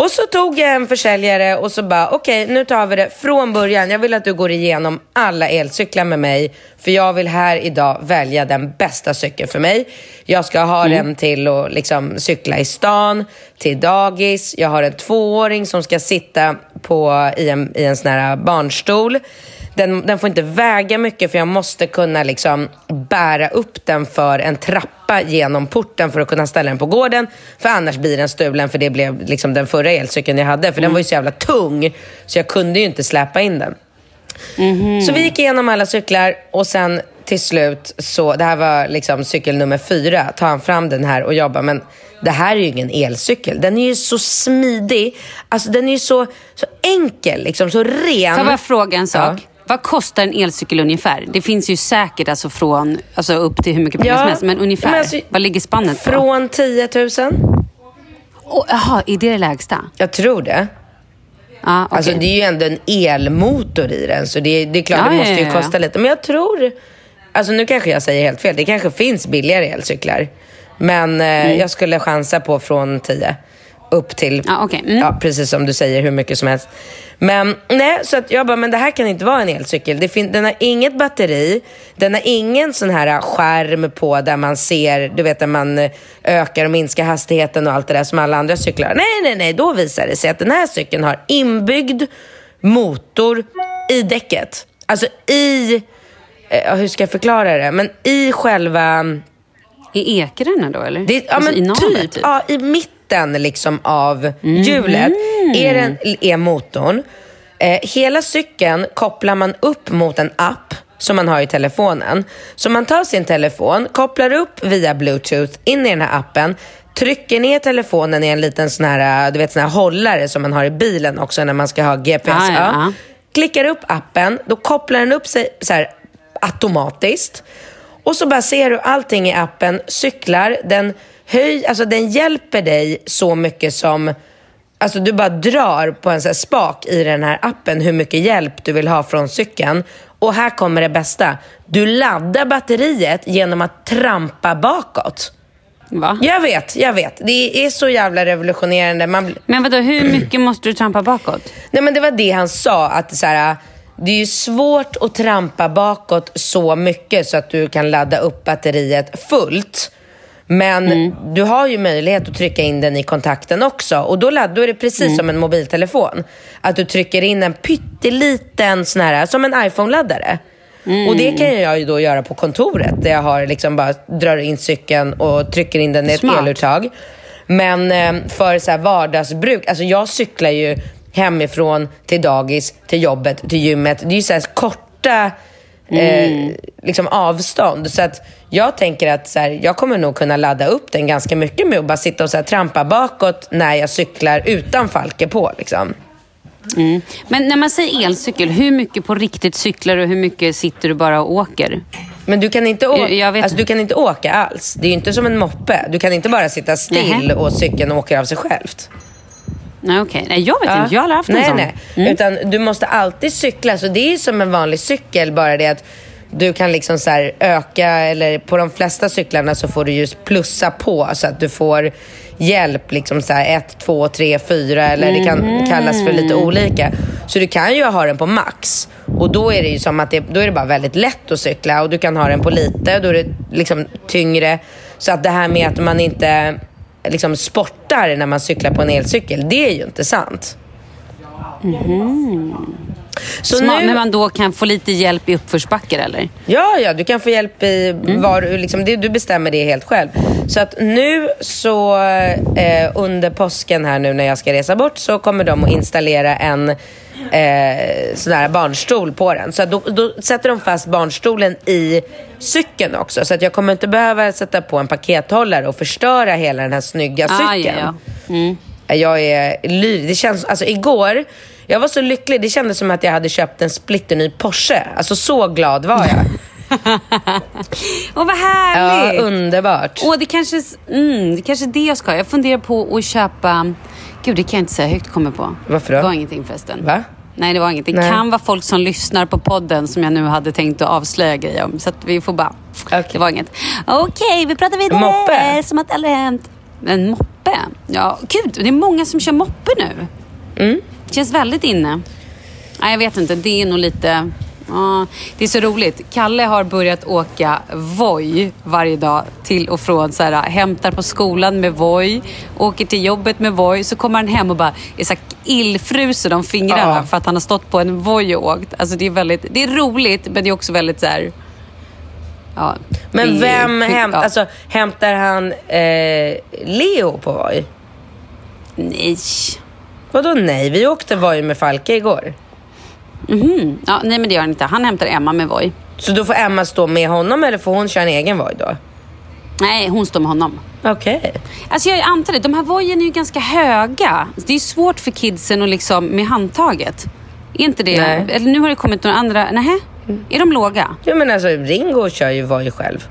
Och så tog jag en försäljare och så bara, okej nu tar vi det från början. Jag vill att du går igenom alla elcyklar med mig. För jag vill här idag välja den bästa cykeln för mig. Jag ska ha Mm. den till att liksom cykla i stan, till dagis. Jag har en tvååring som ska sitta på, i, en, i en sån här barnstol. Den, den får inte väga mycket för jag måste kunna liksom bära upp den för en trappa genom porten för att kunna ställa den på gården. För annars blir den stulen för det blev liksom den förra elcykeln jag hade. För den var ju så jävla tung så jag kunde ju inte släpa in den. Så vi gick igenom alla cyklar och sen till slut så, det här var liksom cykel nummer fyra, tar han fram den här och jag bara, men det här är ju ingen elcykel. Den är ju så smidig, alltså den är ju så, så enkel, liksom så ren. Får jag bara fråga en sak? Vad kostar en elcykel ungefär? Det finns ju säkert alltså från alltså upp till hur mycket pengar Ja, som helst. Men ungefär, men alltså, vad ligger spannet på? Från 10 000? Oh, Jaha, är det det lägsta? Jag tror det. Ja, okej. Alltså det är ju ändå en elmotor i den så det, det är klart Ja, det måste ju ja, kosta lite. Men jag tror, alltså nu kanske jag säger helt fel, det kanske finns billigare elcyklar. Men eh, jag skulle chansa på från 10 upp till. Ja, okej. Mm. ja, precis som du säger, hur mycket som helst. Men nej, så att jag bara, men det här kan inte vara en elcykel. Det fin- den har inget batteri, den har ingen sån här skärm på där man ser, du vet när man eh, ökar och minskar hastigheten och allt det där som alla andra cyklar. Nej, nej, nej, då visar det sig att den här cykeln har inbyggd motor i däcket. Alltså i, eh, hur ska jag förklara det? Men i själva... I ekrarna då eller? Det, ja, alltså, men i navet, typ, Ja, i mitten liksom av hjulet är, den, är motorn. Eh, hela cykeln kopplar man upp mot en app som man har i telefonen. Så man tar sin telefon, kopplar upp via bluetooth in i den här appen, trycker ner telefonen i en liten sån här, du vet, sån här hållare som man har i bilen också när man ska ha GPS. Ja, ja, ja. Klickar upp appen, då kopplar den upp sig så här, automatiskt. Och så bara ser du allting i appen, cyklar, den, höj, alltså den hjälper dig så mycket som Alltså du bara drar på en sån spak i den här appen hur mycket hjälp du vill ha från cykeln. Och här kommer det bästa. Du laddar batteriet genom att trampa bakåt. Va? Jag vet, jag vet. Det är så jävla revolutionerande. Man, Men vadå, hur mycket måste du trampa bakåt? Nej men det var det han sa, att så här, det är ju svårt att trampa bakåt så mycket så att du kan ladda upp batteriet fullt. Men du har ju möjlighet att trycka in den i kontakten också och då laddar du det precis som en mobiltelefon. Att du trycker in en pytteliten sån här, som en iPhone-laddare. Och det kan jag ju då göra på kontoret där jag har liksom bara drar in cykeln och trycker in den i ett Smart. eluttag. Men eh, för så här vardagsbruk, alltså jag cyklar ju hemifrån till dagis, till jobbet, till gymmet. Det är ju så här korta eh, liksom avstånd. Så att jag tänker att så här, jag kommer nog kunna ladda upp den ganska mycket med att bara sitta och så här, trampa bakåt när jag cyklar utan falke på. Liksom. Men när man säger elcykel, hur mycket på riktigt cyklar du och hur mycket sitter du bara och åker? Men du kan, inte å- Jag- jag vet alltså, du kan inte åka alls. Det är ju inte som en moppe. Du kan inte bara sitta still Nähä. och cykeln åker av sig självt. Nej, okej. Nej, jag vet Ja. inte. Jag har aldrig haft en nej, sån. Nej, Utan du måste alltid cykla. Så det är som en vanlig cykel, bara det att du kan liksom så här öka, eller på de flesta cyklarna så får du just plussa på så att du får hjälp, liksom så här ett, två, tre, fyra eller det kan kallas för lite olika. Så du kan ju ha den på max och då är det ju som att det, då är det bara väldigt lätt att cykla och du kan ha den på lite, då är det liksom tyngre. Så att det här med att man inte liksom sportar när man cyklar på en elcykel, det är ju inte sant. Så Smart, nu, Men man då kan få lite hjälp i uppförsbackar eller? Ja, ja, du kan få hjälp i var du- liksom, det, du bestämmer det helt själv. Så att nu så eh, under påsken här nu när jag ska resa bort så kommer de att installera en eh, sån här barnstol på den. Så då, då sätter de fast barnstolen i cykeln också. Så att jag kommer inte behöva sätta på en pakethållare och förstöra hela den här snygga Ah, cykeln. ja, ja. Mm. Jag är lyrisk. Det känns, alltså igår, jag var så lycklig. Det kändes som att jag hade köpt en splitterny Porsche. Alltså så glad var jag. Åh, vad Ja, härligt! underbart. Åh, det kanske, mm, det kanske är det jag ska. Jag funderar på att köpa... Gud, det kan jag inte säga högt, kommer på. Varför då? Det var ingenting förresten. Va? Nej, det var inget. Det kan vara folk som lyssnar på podden som jag nu hade tänkt att avslöja grejer om. Så att vi får bara... Okej. Det var inget. Okej, vi pratar vidare. Moppe? Som att det aldrig hänt. En moppe? moppe. Ja, gud, det är många som kör moppe nu. Mm. Det känns väldigt inne. Nej, jag vet inte. Det är nog lite... Det är så roligt. Kalle har börjat åka Voi varje dag till och från. Så här, hämtar på skolan med Voi, åker till jobbet med Voi. Så kommer han hem och bara är så här illfrusen om fingrarna Ja. för att han har stått på en Voi och åkt. Alltså, det, är väldigt, det är roligt, men det är också väldigt så här... Ja, Men det är- vem hämt, ja. alltså, hämtar han eh, Leo på Voi? Nej. Vadå nej? Vi åkte Voi med Falke igår. Mhm. Ja, nej, men det gör han inte. Han hämtar Emma med Voi. Så då får Emma stå med honom eller får hon köra en egen Voi då? Nej, hon står med honom. Okej. Alltså jag antar det. De här vojen är ju ganska höga. Det är svårt för kidsen att liksom med handtaget. Är inte det? Nej. Eller nu har det kommit några andra. Nej, är de låga? Ja men alltså Ringo kör ju Voi själv.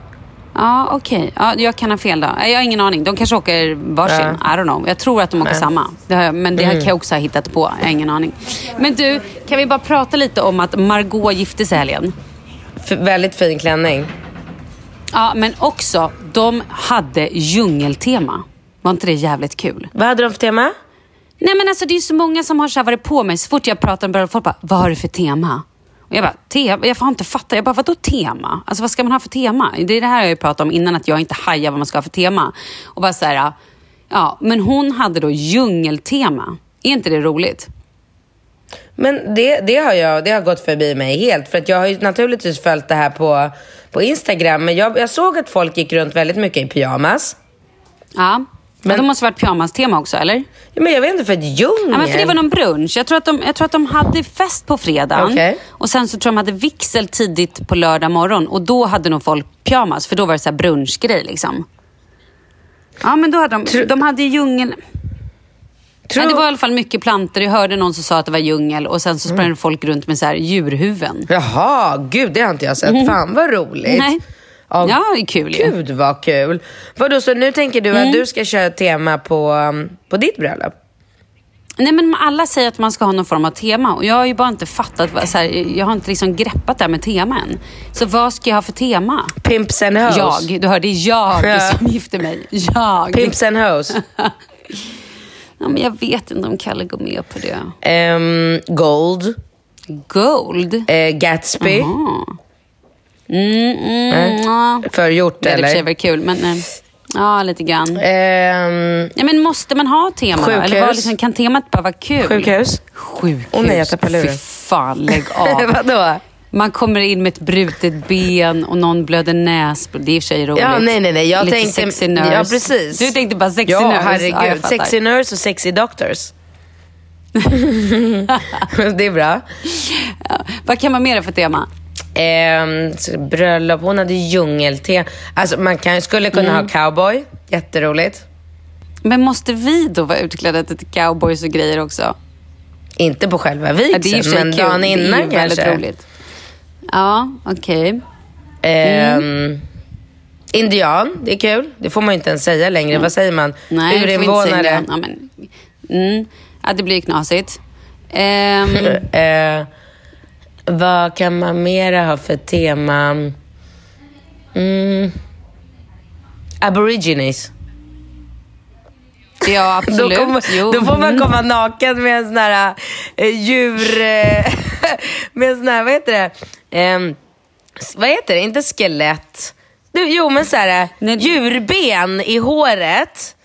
Ja, okej. Ja, jag kan ha fel då. Jag har ingen aning. De kanske åker varsin. Ja. I don't know. Jag tror att de åker Nej. samma. Det men det här Mm. kan jag också ha hittat på. Jag har ingen aning. Men du, kan vi bara prata lite om att Margot gifte sig helgen? F- väldigt fin klänning. Ja, men också, de hade djungeltema. Var inte det jävligt kul? Vad hade de för tema? Nej men alltså det är så många som har så varit på mig. Så fort jag pratar om bröllop, folk bara, vad har du för tema? Och jag bara, tema? Jag får inte fatta. Jag bara, vadå tema? Alltså vad ska man ha för tema? Det är det här jag pratat om innan, att jag inte hajar vad man ska ha för tema. Och bara så här, ja, men hon hade då djungeltema. Är inte det roligt? Men det, det, har jag, det har gått förbi mig helt. För att jag har ju naturligtvis följt det här på, på Instagram. Men jag, jag såg att folk gick runt väldigt mycket i pyjamas. Ja. Men de måste varit pyjamas-tema också, eller? Ja, men jag vet inte, för att djungel... Ja, men för det var någon brunch. Jag tror att de, jag tror att de hade fest på fredagen. Okej. Och sen så tror jag de hade vigsel tidigt på lördag morgon. Och då hade nog folk pyjamas, för då var det så här brunchgrej liksom. Ja, men då hade de, de hade ju djungel... Nej, det var i alla fall mycket plantor. Jag hörde någon som sa att det var djungel och sen så sprang Mm. folk runt med så här djurhuvuden. Jaha, gud det har inte jag sett. Fan vad roligt. Nej. Ja, Ja, det är kul ju. Gud vad kul. Vadå, så nu tänker du Mm. att du ska köra tema på, um, på ditt bröllop? Nej, men alla säger att man ska ha någon form av tema och jag har ju bara inte fattat. Så här, jag har inte liksom greppat det här med tema än. Så vad ska jag ha för tema? Pimps and hoes. Jag. Du hör, det är jag Ja. som gifter mig. Jag. Pimps and hoes. Ja, men jag vet inte om Kalle går med på det. Ehm, gold. Gold? Eh, Gatsby. Jaha. Mm, mm, Nej. ja. Förgjort Det hade eller? kul, men eh, ja, lite grann. Ehm, Ja, men måste man ha tema då? Eller Sjukhus. vad, liksom, kan temat bara vara kul? Sjukhus. Sjukhus. Åh nej, jag tappade luren. Fy fan, lägg av. Vadå? Man kommer in med ett brutet ben och någon blöder näsblod. Det är i och för sig roligt. Ja, nej, nej, nej. Jag Lite tänkte... sexy nurse. Ja, precis. Du tänkte bara sexy ja, nurse. herregud. Ja, fattar. sexy nurse och sexy doctors. det är bra. Vad kan man mer för tema? Så bröllop, hon hade djungelte. Alltså man kan, skulle kunna Mm. ha cowboy. Jätteroligt. Men måste vi då vara utklädda till cowboys och grejer också? Inte på själva Ja, vigseln, sig men dagen Det är innan väldigt kanske. roligt. Ja, okej. Ehm, Indian, det är kul. Det får man ju inte ens säga längre. Vad säger man? Mm. Nej, Urinvånare. Ja, men, mm, ja, det blir knasigt. Eh, vad kan man mera ha för tema? Mm. Aborigines. ja, absolut. Då, kommer, då får man Mm. komma naken med en sån här eh, djur... Eh, med en sån här, vad heter det? S- vad heter det? Inte skelett. Du, jo, men så här, Nej. djurben i håret.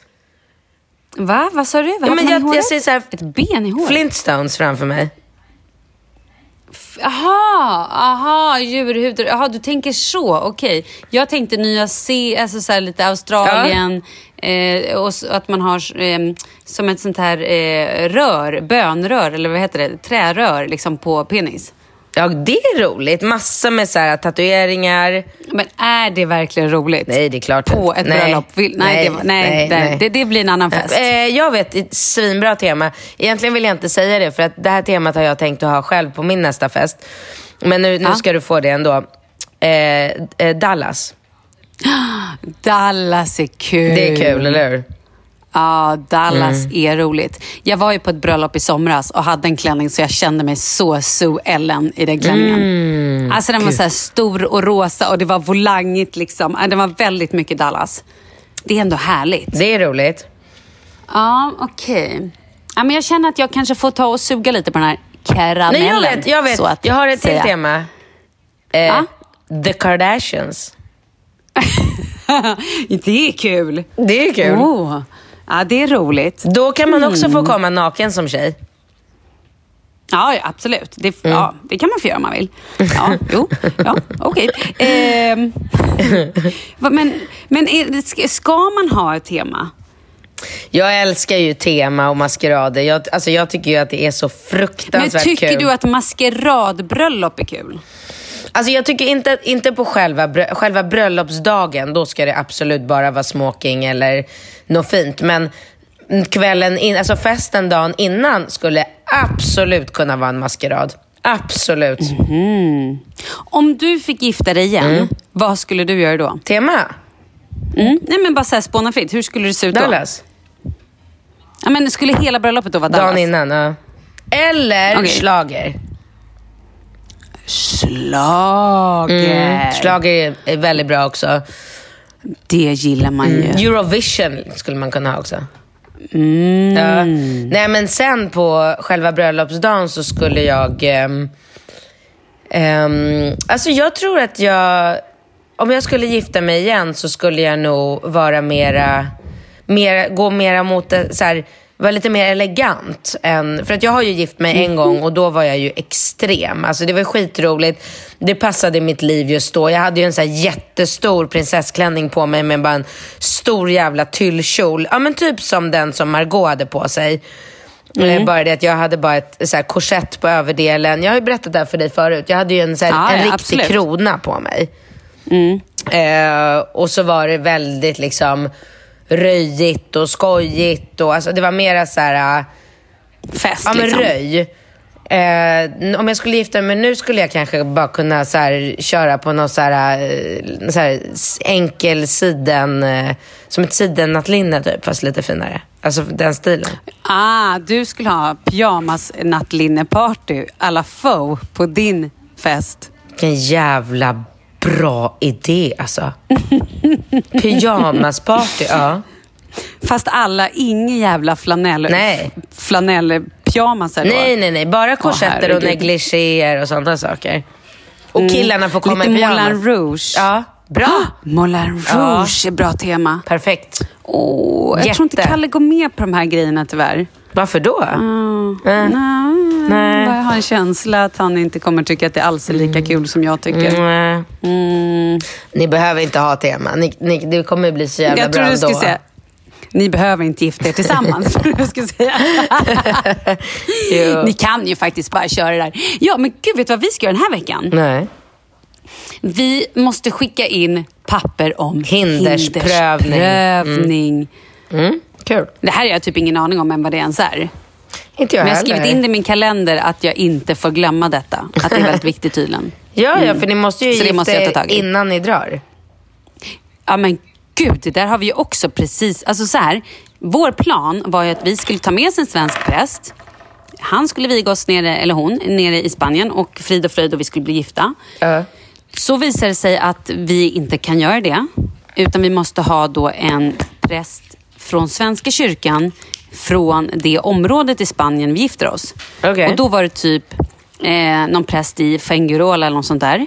Va? Vad sa du? Vad Ja, men jag, jag ser så här, Ett ben i håret? Flintstones framför mig. Aha, aha, djurhudar. Jaha, du tänker så. Okej. Jag tänkte Nya Se, alltså så lite Australien. Eh, och så att man har eh, som ett sånt här eh, rör, bönrör, eller vad heter det? Trärör liksom på penis. Ja, det är roligt. Massor med så här, tatueringar. Men är det verkligen roligt? Nej, det är klart På ett nej. bröllop? Vill, nej, det, var- nej, det, Det, blir en annan fest. Eh, jag vet, ett svinbra tema. Egentligen vill jag inte säga det för att det här temat har jag tänkt att ha själv på min nästa fest. Men nu, nu Ja. ska du få det ändå. Eh, eh, Dallas. Dallas är kul. Det är kul, eller hur? Ja, Dallas Mm. är roligt. Jag var ju på ett bröllop i somras och hade en klänning så jag kände mig så Sue Ellen i den klänningen. Mm. alltså den var så här stor och rosa och det var volangigt liksom. Ja, Den var väldigt mycket Dallas. Det är ändå härligt. Det är roligt. Ja, okej. Ja, men jag känner att jag kanske får ta och suga lite på den här karamellen. Nej, jag vet. Jag, vet. så att jag har ett till tema. Eh, Ja. The Kardashians. Det är kul. Det är kul. Oh. Ja, det är roligt. Då kan man också Mm. få komma naken som tjej. Ja, ja, absolut. Det, Mm. ja, det kan man få göra om man vill. Ja, jo, ja, okej. Ehm, vad- men men är, ska- man ha ett tema? Jag älskar ju tema och maskerader. Jag, alltså jag tycker ju att det är så Men fruktansvärt tycker kul. du att maskeradbröllop är kul? Alltså jag tycker inte, inte på själva, själva bröllopsdagen, då ska det absolut bara vara smoking eller något fint. Men kvällen in, alltså festen dagen innan skulle absolut kunna vara en maskerad. Absolut. Om du fick gifta dig igen, Mm. vad skulle du göra då? Tema? Mm. Nej, men bara spåna fritt. Hur skulle det se ut då? Dallas? Ja, men skulle hela bröllopet då vara Dallas? Dagen innan, ja. Eller Okej. schlager. Schlager. Mm. Schlager är- väldigt bra också. Det gillar man ju. Mm. Eurovision skulle man kunna ha också. Mm. Ja. Nej men sen på själva bröllopsdagen så skulle jag... ehm, ehm, alltså jag tror att jag... Om jag skulle gifta mig igen så skulle jag nog vara mera... mera gå mera mot så här, vara lite mer elegant. Än, för att jag har ju gift mig en gång och då var jag ju extrem. Alltså det var skitroligt. Det passade mitt liv just då. Jag hade ju en så jättestor prinsessklänning på mig med bara en stor jävla tyllkjol. Ja men typ som den som Margot hade på sig. Eh, Bara det att jag hade bara ett så här, korsett på överdelen. Jag har ju berättat det här för dig förut. Jag hade ju en, så här, Ja, en ja, riktig absolut. krona på mig. Eh, och så var det väldigt liksom röjigt och skojigt. Och, alltså, det var mera så här... eh, Fest Ja, men liksom. röj. Eh, om jag skulle gifta mig nu skulle jag kanske bara kunna så här, köra på någon så här, eh, så här enkel siden, eh, som ett sidennattlinne typ, fast lite finare. Alltså den stilen. Ah, du skulle ha pyjamas nattlinneparty alla faux på din fest. Vilken jävla bra idé alltså. Pyjamasparty, ja. Fast alla, ingen jävla flanell, Nej. flanellpyjamasar då. Nej, nej, nej. Bara korsetter och herregud. negligéer och sådana saker. Och killarna får komma Lite i pyjamas. Moulin Rouge. Ja, bra. Moulin Ja. Rouge är bra tema. Perfekt. Åh, jag tror inte Jätte. Kalle går med på de här grejerna tyvärr. Varför då? Mm. Eh. Nej. Jag har en känsla att han inte kommer tycka att det alls är lika kul som jag tycker. Mm. Mm. Ni behöver inte ha tema. Ni, ni, det kommer bli så jävla Jag bra ändå. säga, ni behöver inte gifta er tillsammans. jag skulle säga. Jo. Ni kan ju faktiskt bara köra det där. Ja, men gud, vet du vad vi ska göra den här veckan? Nej. Vi måste skicka in papper om Hindersprövning. hindersprövning. Mm. Kul. Det här har jag typ ingen aning om än vad det ens är. Inte jag Men jag har heller. skrivit in det i min kalender att jag inte får glömma detta. Att det är väldigt viktigt tydligen. Ja, ja, för ni måste ju gifta måste er innan ni drar. Ja men gud, det där har vi ju också precis... Alltså så här, vår plan var ju att vi skulle ta med oss en svensk präst. Han skulle viga oss nere, eller hon, nere i Spanien och frid och fröjd och vi skulle bli gifta. Ja. Så visar det sig att vi inte kan göra det. Utan vi måste ha då en präst från Svenska kyrkan från det området i Spanien vi gifter oss. Okej. Och då var det typ eh, någon präst i Fuengirola eller något sånt där.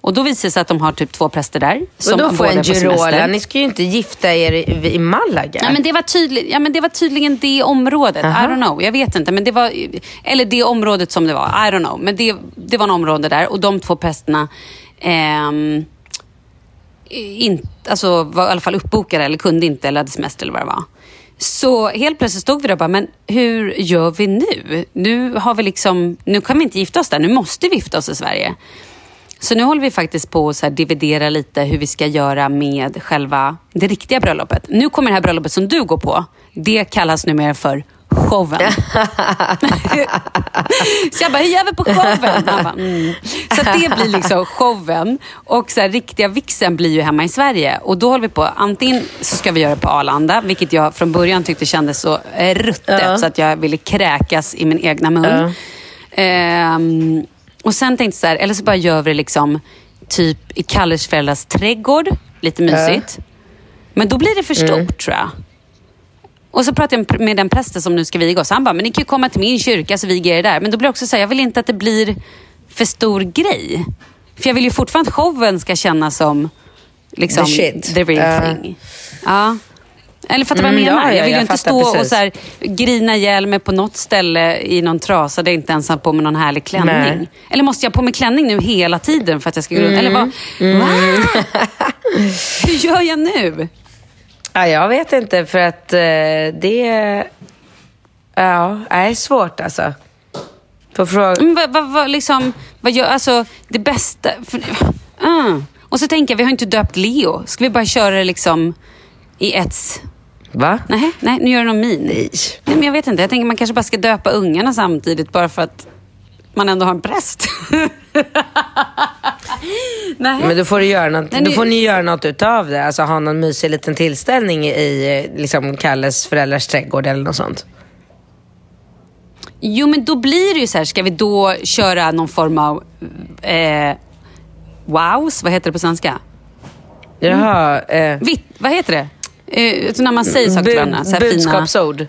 Och då visar det sig att de har typ två präster där. Och då får en. Girola. Ni ska ju inte gifta er i, i Malaga. Ja, men det, var tydlig, ja, men det var tydligen det området. I don't know, jag vet inte. Men det var, eller det området som det var. I don't know. Men det, det var en område där och de två prästerna ehm, in, alltså, var i alla fall uppbokade eller kunde inte eller hade semester eller vad det var. Så helt plötsligt stod vi där och bara, men hur gör vi nu? Nu, har vi liksom, nu kan vi inte gifta oss där, nu måste vi gifta oss i Sverige. Så nu håller vi faktiskt på att så här dividera lite hur vi ska göra med själva det riktiga bröllopet. Nu kommer det här bröllopet som du går på. Det kallas numera för showen. så jag bara, hur gör vi på showen? Bara, mm. Så det blir liksom showen. Och så här, riktiga vixen blir ju hemma i Sverige. Och då håller vi på, antingen så ska vi göra det på Arlanda, vilket jag från början tyckte kändes så eh, ruttet så att jag ville kräkas i min egna mun. Ehm, och sen tänkte jag så här, eller så bara gör vi det liksom typ i Kalles föräldrars trädgård. Lite mysigt. Men då blir det för stort tror jag. Och så pratade jag med den prästen som nu ska viga oss. Han bara, men ni kan ju komma till min kyrka så viger jag er där. Men då blir det också så här, jag vill inte att det blir för stor grej. För jag vill ju fortfarande att showen ska kännas som liksom, The shit. the real Ja. thing. Ja. Eller fattar du vad Mm, jag menar? ja, ja, jag vill ju jag inte fattar stå och precis. så här, grina ihjäl mig på något ställe i någon trasa där jag inte ens har på mig någon härlig klänning. Nej. Eller måste jag på mig klänning nu hela tiden för att jag ska gå runt? Eller vad? Mm. Hur gör jag nu? Ja, jag vet inte för att eh, det... Ja, det är svårt alltså. På fråga... Men vad, vad, vad, liksom, vad gör, alltså det bästa... För, uh. Och så tänker jag, vi har inte döpt Leo. Ska vi bara köra det liksom i ett... Va? Nej, nej, nu gör du någon min. Nej. Nej, men jag vet inte. Jag tänker man kanske bara ska döpa ungarna samtidigt bara för att man ändå har en präst. nej. Men då får, du göra något, då får ni göra något utav det. Alltså ha någon mysig liten tillställning i liksom, Kalles föräldrars trädgård eller något sånt. Jo, men då blir det ju så här, ska vi då köra någon form av eh, wows? Vad heter det på svenska? Jaha. Eh, Vitt, vad heter det? Eh, så när man säger saker till varandra. Så här fina, budskapsord.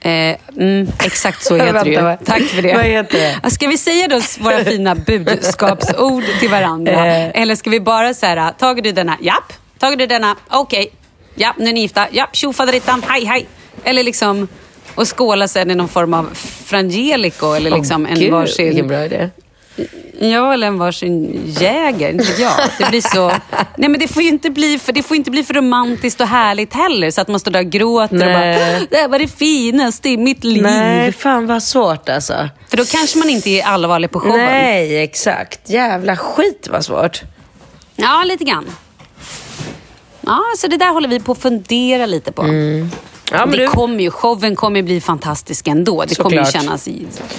Eh, mm, exakt så heter det ju. Tack för det. vad heter det? Ja, Ska vi säga då våra fina budskapsord till varandra? Eh. Eller ska vi bara säga, tager du denna? Japp. Tager du denna? Okej. Ja, nu är ni gifta. Japp, tjofaderittan. Hej, hej. Eller liksom, och skåla sen i någon form av frangelico eller liksom Åh, en Gud, varsin... Vilken bra idé. Ja, eller en varsin jäger. Inte jag. Det blir så... Nej, men det får ju inte bli för, det får inte bli för romantiskt och härligt heller. Så att man står där och gråter och bara, Nej. det här var det finaste i mitt liv. Nej, fan vad svårt alltså. För då kanske man inte är allvarlig på showen. Nej, exakt. Jävla skit vad svårt. Ja, lite grann. Ja, så det där håller vi på att fundera lite på. Mm. Ja, men det du- kommer ju, showen kommer ju bli fantastisk ändå. Det kommer ju kännas,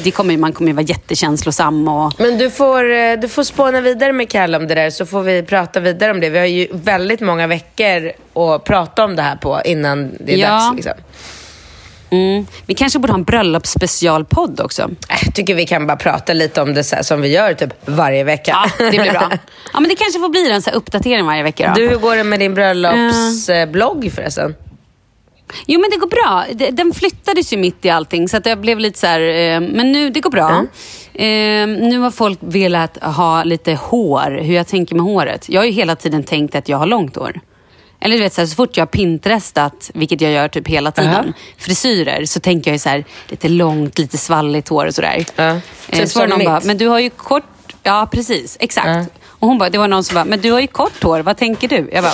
det kommer, man kommer ju vara jättekänslosam och... Men du får, eh, du får spåna vidare med Kalle om det där så får vi prata vidare om det. Vi har ju väldigt många veckor att prata om det här på innan det är Ja. dags. Liksom. Mm. Vi kanske borde ha en bröllopsspecialpodd också. Äh, Jag tycker vi kan bara prata lite om det så här, som vi gör typ varje vecka. Ja, det blir bra. Ja, men det kanske får bli en så här uppdatering varje vecka då. Du, hur går det med din bröllopsblogg förresten? Jo men det går bra. Den flyttades ju mitt i allting så att jag blev lite så här, eh, men nu, det går bra. Eh, nu har folk velat ha lite hår, hur jag tänker med håret. Jag har ju hela tiden tänkt att jag har långt hår. Eller du vet, så, här, så fort jag har pinterestat, vilket jag gör typ hela tiden, Aha. frisyrer, så tänker jag ju så här, lite långt, lite svalligt hår och sådär. Ja. Eh, Typ så var någon bara, men du har ju kort... Ja, precis. Exakt. Ja. Och hon bara, det var någon som bara, men du har ju kort hår, vad tänker du? Jag bara,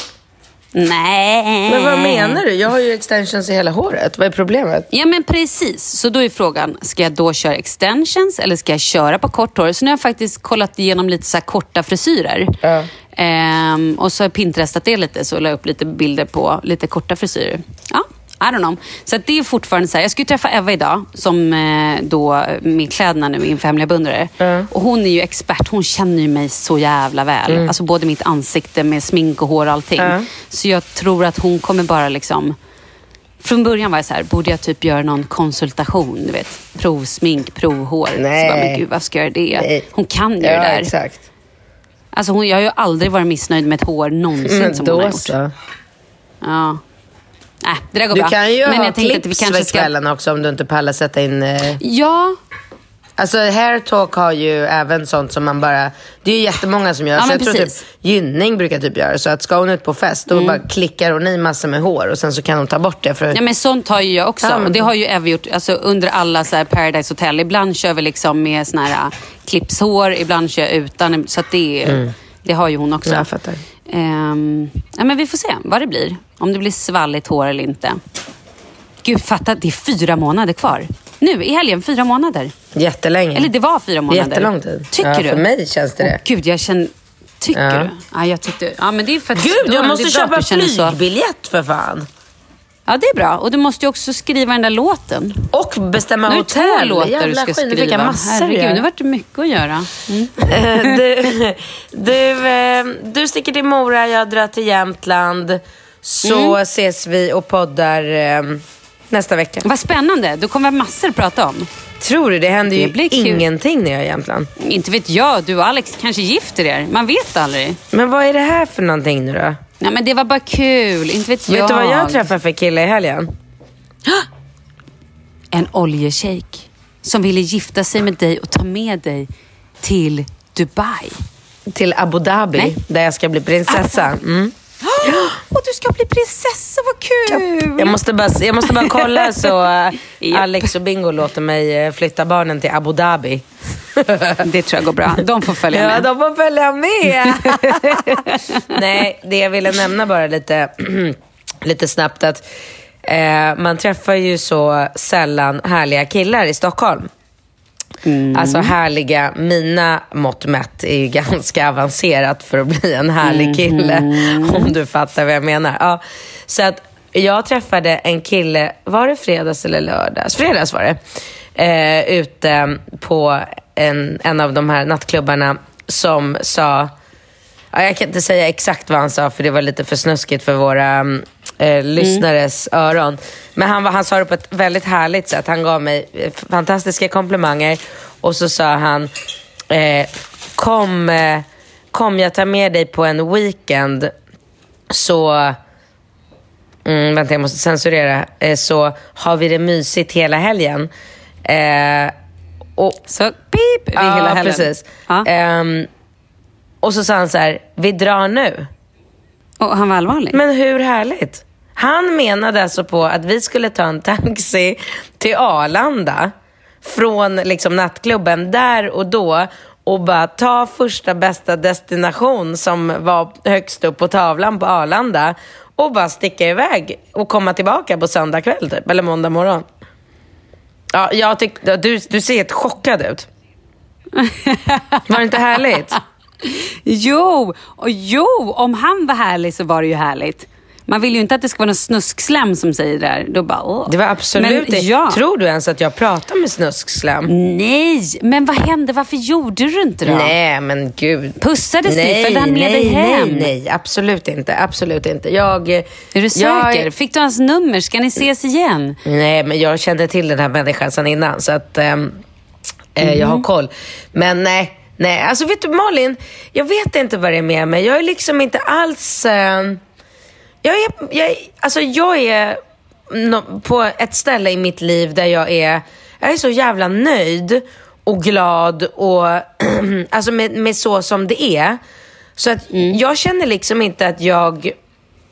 nej. Men vad menar du? Jag har ju extensions i hela håret. Vad är problemet? Ja men precis, så då är frågan, ska jag då köra extensions eller ska jag köra på kort hår? Så nu har jag faktiskt kollat igenom lite så korta frisyrer. Ja. Ehm, och så har jag pinterestat det lite, så la jag upp lite bilder på lite korta frisyrer. Ja, I don't know. Så det är fortfarande så här, jag ska ju träffa Eva idag, som eh, då med kläderna nu inför hemliga beundrare. Och hon är ju expert, hon känner ju mig så jävla väl. Alltså både mitt ansikte med smink och hår och allting. Ja. Så jag tror att hon kommer bara liksom från början var jag så här, borde jag typ göra någon konsultation? Du vet, provsmink, provhår. Nej. Så bara, men gud, varför ska jag göra det? Nej. Hon kan ju Ja, det där. exakt. Alltså hon, jag har ju aldrig varit missnöjd med ett hår någonsin Men som hon har gjort. så. Ja. Nej, det där går Du bra. kan ju Men ha vi clips för ska... kvällen också om du inte pallar sätta in... Eh... Ja, Alltså hair talk har ju även sånt som man bara... Det är ju jättemånga som gör. Ja, så jag tror typ precis. Gynning brukar typ göra så att ska hon ut på fest då Mm. bara klickar hon i massor med hår och sen så kan hon ta bort det. För... ja, men sånt har ju jag också. Ja, men- Och det har ju Eva gjort alltså, under alla så Paradise Hotel. Ibland kör vi liksom med såna här äh, clipshår, ibland kör jag utan. Så att det, det har ju hon också. Mm. Jag fattar. Ehm, ja, men vi får se vad det blir. Om det blir svalligt hår eller inte. Gud, fatta, det är fyra månader kvar. Nu i helgen, fyra månader. Jättelänge. Eller det var fyra månader. Jättelång tid. Tycker ja, du? För mig känns det Åh, det. Gud, jag känner... Tycker Ja. du? Ja, jag tyckte... Ja, men det är för att... Gud, det måste köpa flygbiljett för fan. Ja, det är bra. Och du måste ju också skriva den där låten. Och bestämma Nu är det två hotell. låtar Jävla du ska skit, skriva. massor Herregud, nu vart det mycket att göra. Mm. Eh, du, du, eh, du sticker till Mora, jag drar till Jämtland. Så Mm. ses vi och poddar eh, nästa vecka. Vad spännande. Du kommer ha massor att prata om. Tror du? Det händer Det ju ingenting när jag är i Jämtland. Inte vet jag. Du och Alex kanske gifter er. Man vet aldrig. Men vad är det här för någonting nu då? Nej men det var bara kul, inte vet jag. Vet du vad jag träffade för kille i helgen? En oljeshejk som ville gifta sig med dig och ta med dig till Dubai. Till Abu Dhabi, Nej. där jag ska bli prinsessa. Mm. Och du ska bli prinsessa, vad kul! Jag måste bara, jag måste bara kolla så eh, Alex och Bingo låter mig eh, flytta barnen till Abu Dhabi. Det tror jag går bra. De får följa Ja, med. de får följa med. Nej, det jag ville nämna bara lite, lite snabbt att eh, man träffar ju så sällan härliga killar i Stockholm. Alltså härliga, mina mått mätt är ju ganska avancerat för att bli en härlig kille. Om du fattar vad jag menar. Ja, så att jag träffade en kille, var det fredags eller lördags? Fredags var det. Eh, ute på en, en av de här nattklubbarna som sa Ja, jag kan inte säga exakt vad han sa för det var lite för snuskigt för våra mm, eh, lyssnares öron. Men han, han sa det på ett väldigt härligt sätt. Han gav mig eh, fantastiska komplimanger och så sa han eh, kom, eh, kom jag tar med dig på en weekend så Mm, vänta, jag måste censurera. Eh, så har vi det mysigt hela helgen. Eh, och, Så pip, vid ja, hela helgen. precis. Ja. Ehm, och så sa han så här, vi drar nu. Och han var allvarlig? Men hur härligt? Han menade alltså på att vi skulle ta en taxi till Arlanda från liksom nattklubben där och då och bara ta första bästa destination som var högst upp på tavlan på Arlanda och bara sticka iväg och komma tillbaka på söndag kväll typ, eller måndag morgon. Ja, jag tyckte, du, du ser helt chockad ut. Var det inte härligt? Jo, och jo, om han var härlig så var det ju härligt. Man vill ju inte att det ska vara någon snuskslem som säger det där. Då bara, åh. Det var absolut men. Ja. Tror du ens att jag pratar med snuskslam? Nej, men vad hände? Varför gjorde du inte då? Nej, men gud. Pussades ni? Följde han med nej, dig hem? Nej, nej, absolut inte. Absolut inte. Jag, Är du säker? Jag, Fick du hans nummer? Ska ni ses igen? nej, men jag kände till den här människan sedan innan, så att ehm, eh, jag har koll. Men nej, nej. Alltså vet du Malin, jag vet inte vad det är med mig. Jag är liksom inte alls... ehm, jag är, jag, är- alltså jag är på ett ställe i mitt liv där jag är, jag är så jävla nöjd och glad och alltså med, med så som det är. Så att jag känner liksom inte att jag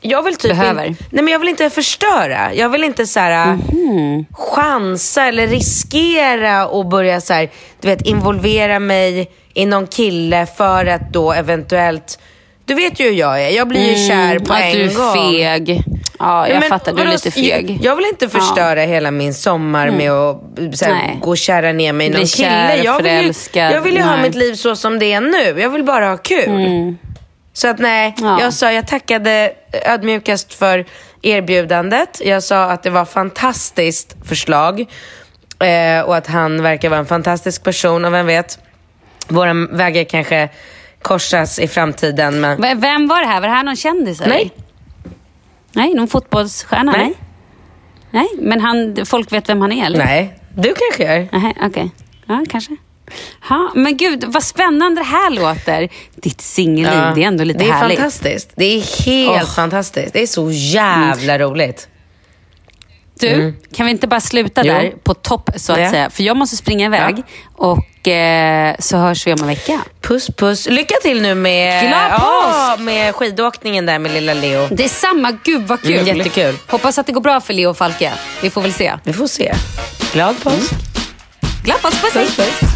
jag vill typ Behöver. In, nej men jag vill inte förstöra. Jag vill inte så här, chansa eller riskera och börja så här, du vet, involvera mig i någon kille för att då eventuellt... Du vet ju hur jag är. Jag blir ju kär på en du är gång. feg. Ja, jag Men fattar. Du är lite feg. Jag, vill inte förstöra hela min sommar med att så här, Nej. gå och kära ner mig i någon kär, kille. Jag vill, ju, jag vill ju ha. Mm. mitt liv så som det är nu. Jag vill bara ha kul. Så att nej, Ja. jag sa, jag tackade ödmjukast för erbjudandet. Jag sa att det var fantastiskt förslag. Eh, och att han verkar vara en fantastisk person. Och vem vet, våra vägar kanske korsas i framtiden. Men... V- Vem var det här? Var det här någon kändis? eller? Nej. Nej, någon fotbollsstjärna? Nej. Nej. Nej, men han, folk vet vem han är eller? Nej, du kanske gör. Okej. Ja, kanske. Ha, men gud, vad spännande det här låter. Ditt singelliv, Ja, det är ändå lite det är härligt. fantastiskt. Det är helt. Mm. fantastiskt. Det är så jävla roligt. Du, kan vi inte bara sluta Jo. där på topp så att Ja. säga? För jag måste springa iväg och eh, så hörs vi om en vecka. Puss puss. Lycka till nu med, ja, med skidåkningen där med lilla Leo. Det är samma, gud vad kul. Mm, jättekul. Hoppas att det går bra för Leo och Falke. Vi får väl se. Vi får se. Glad påsk. Glad påsk, puss, Puss puss.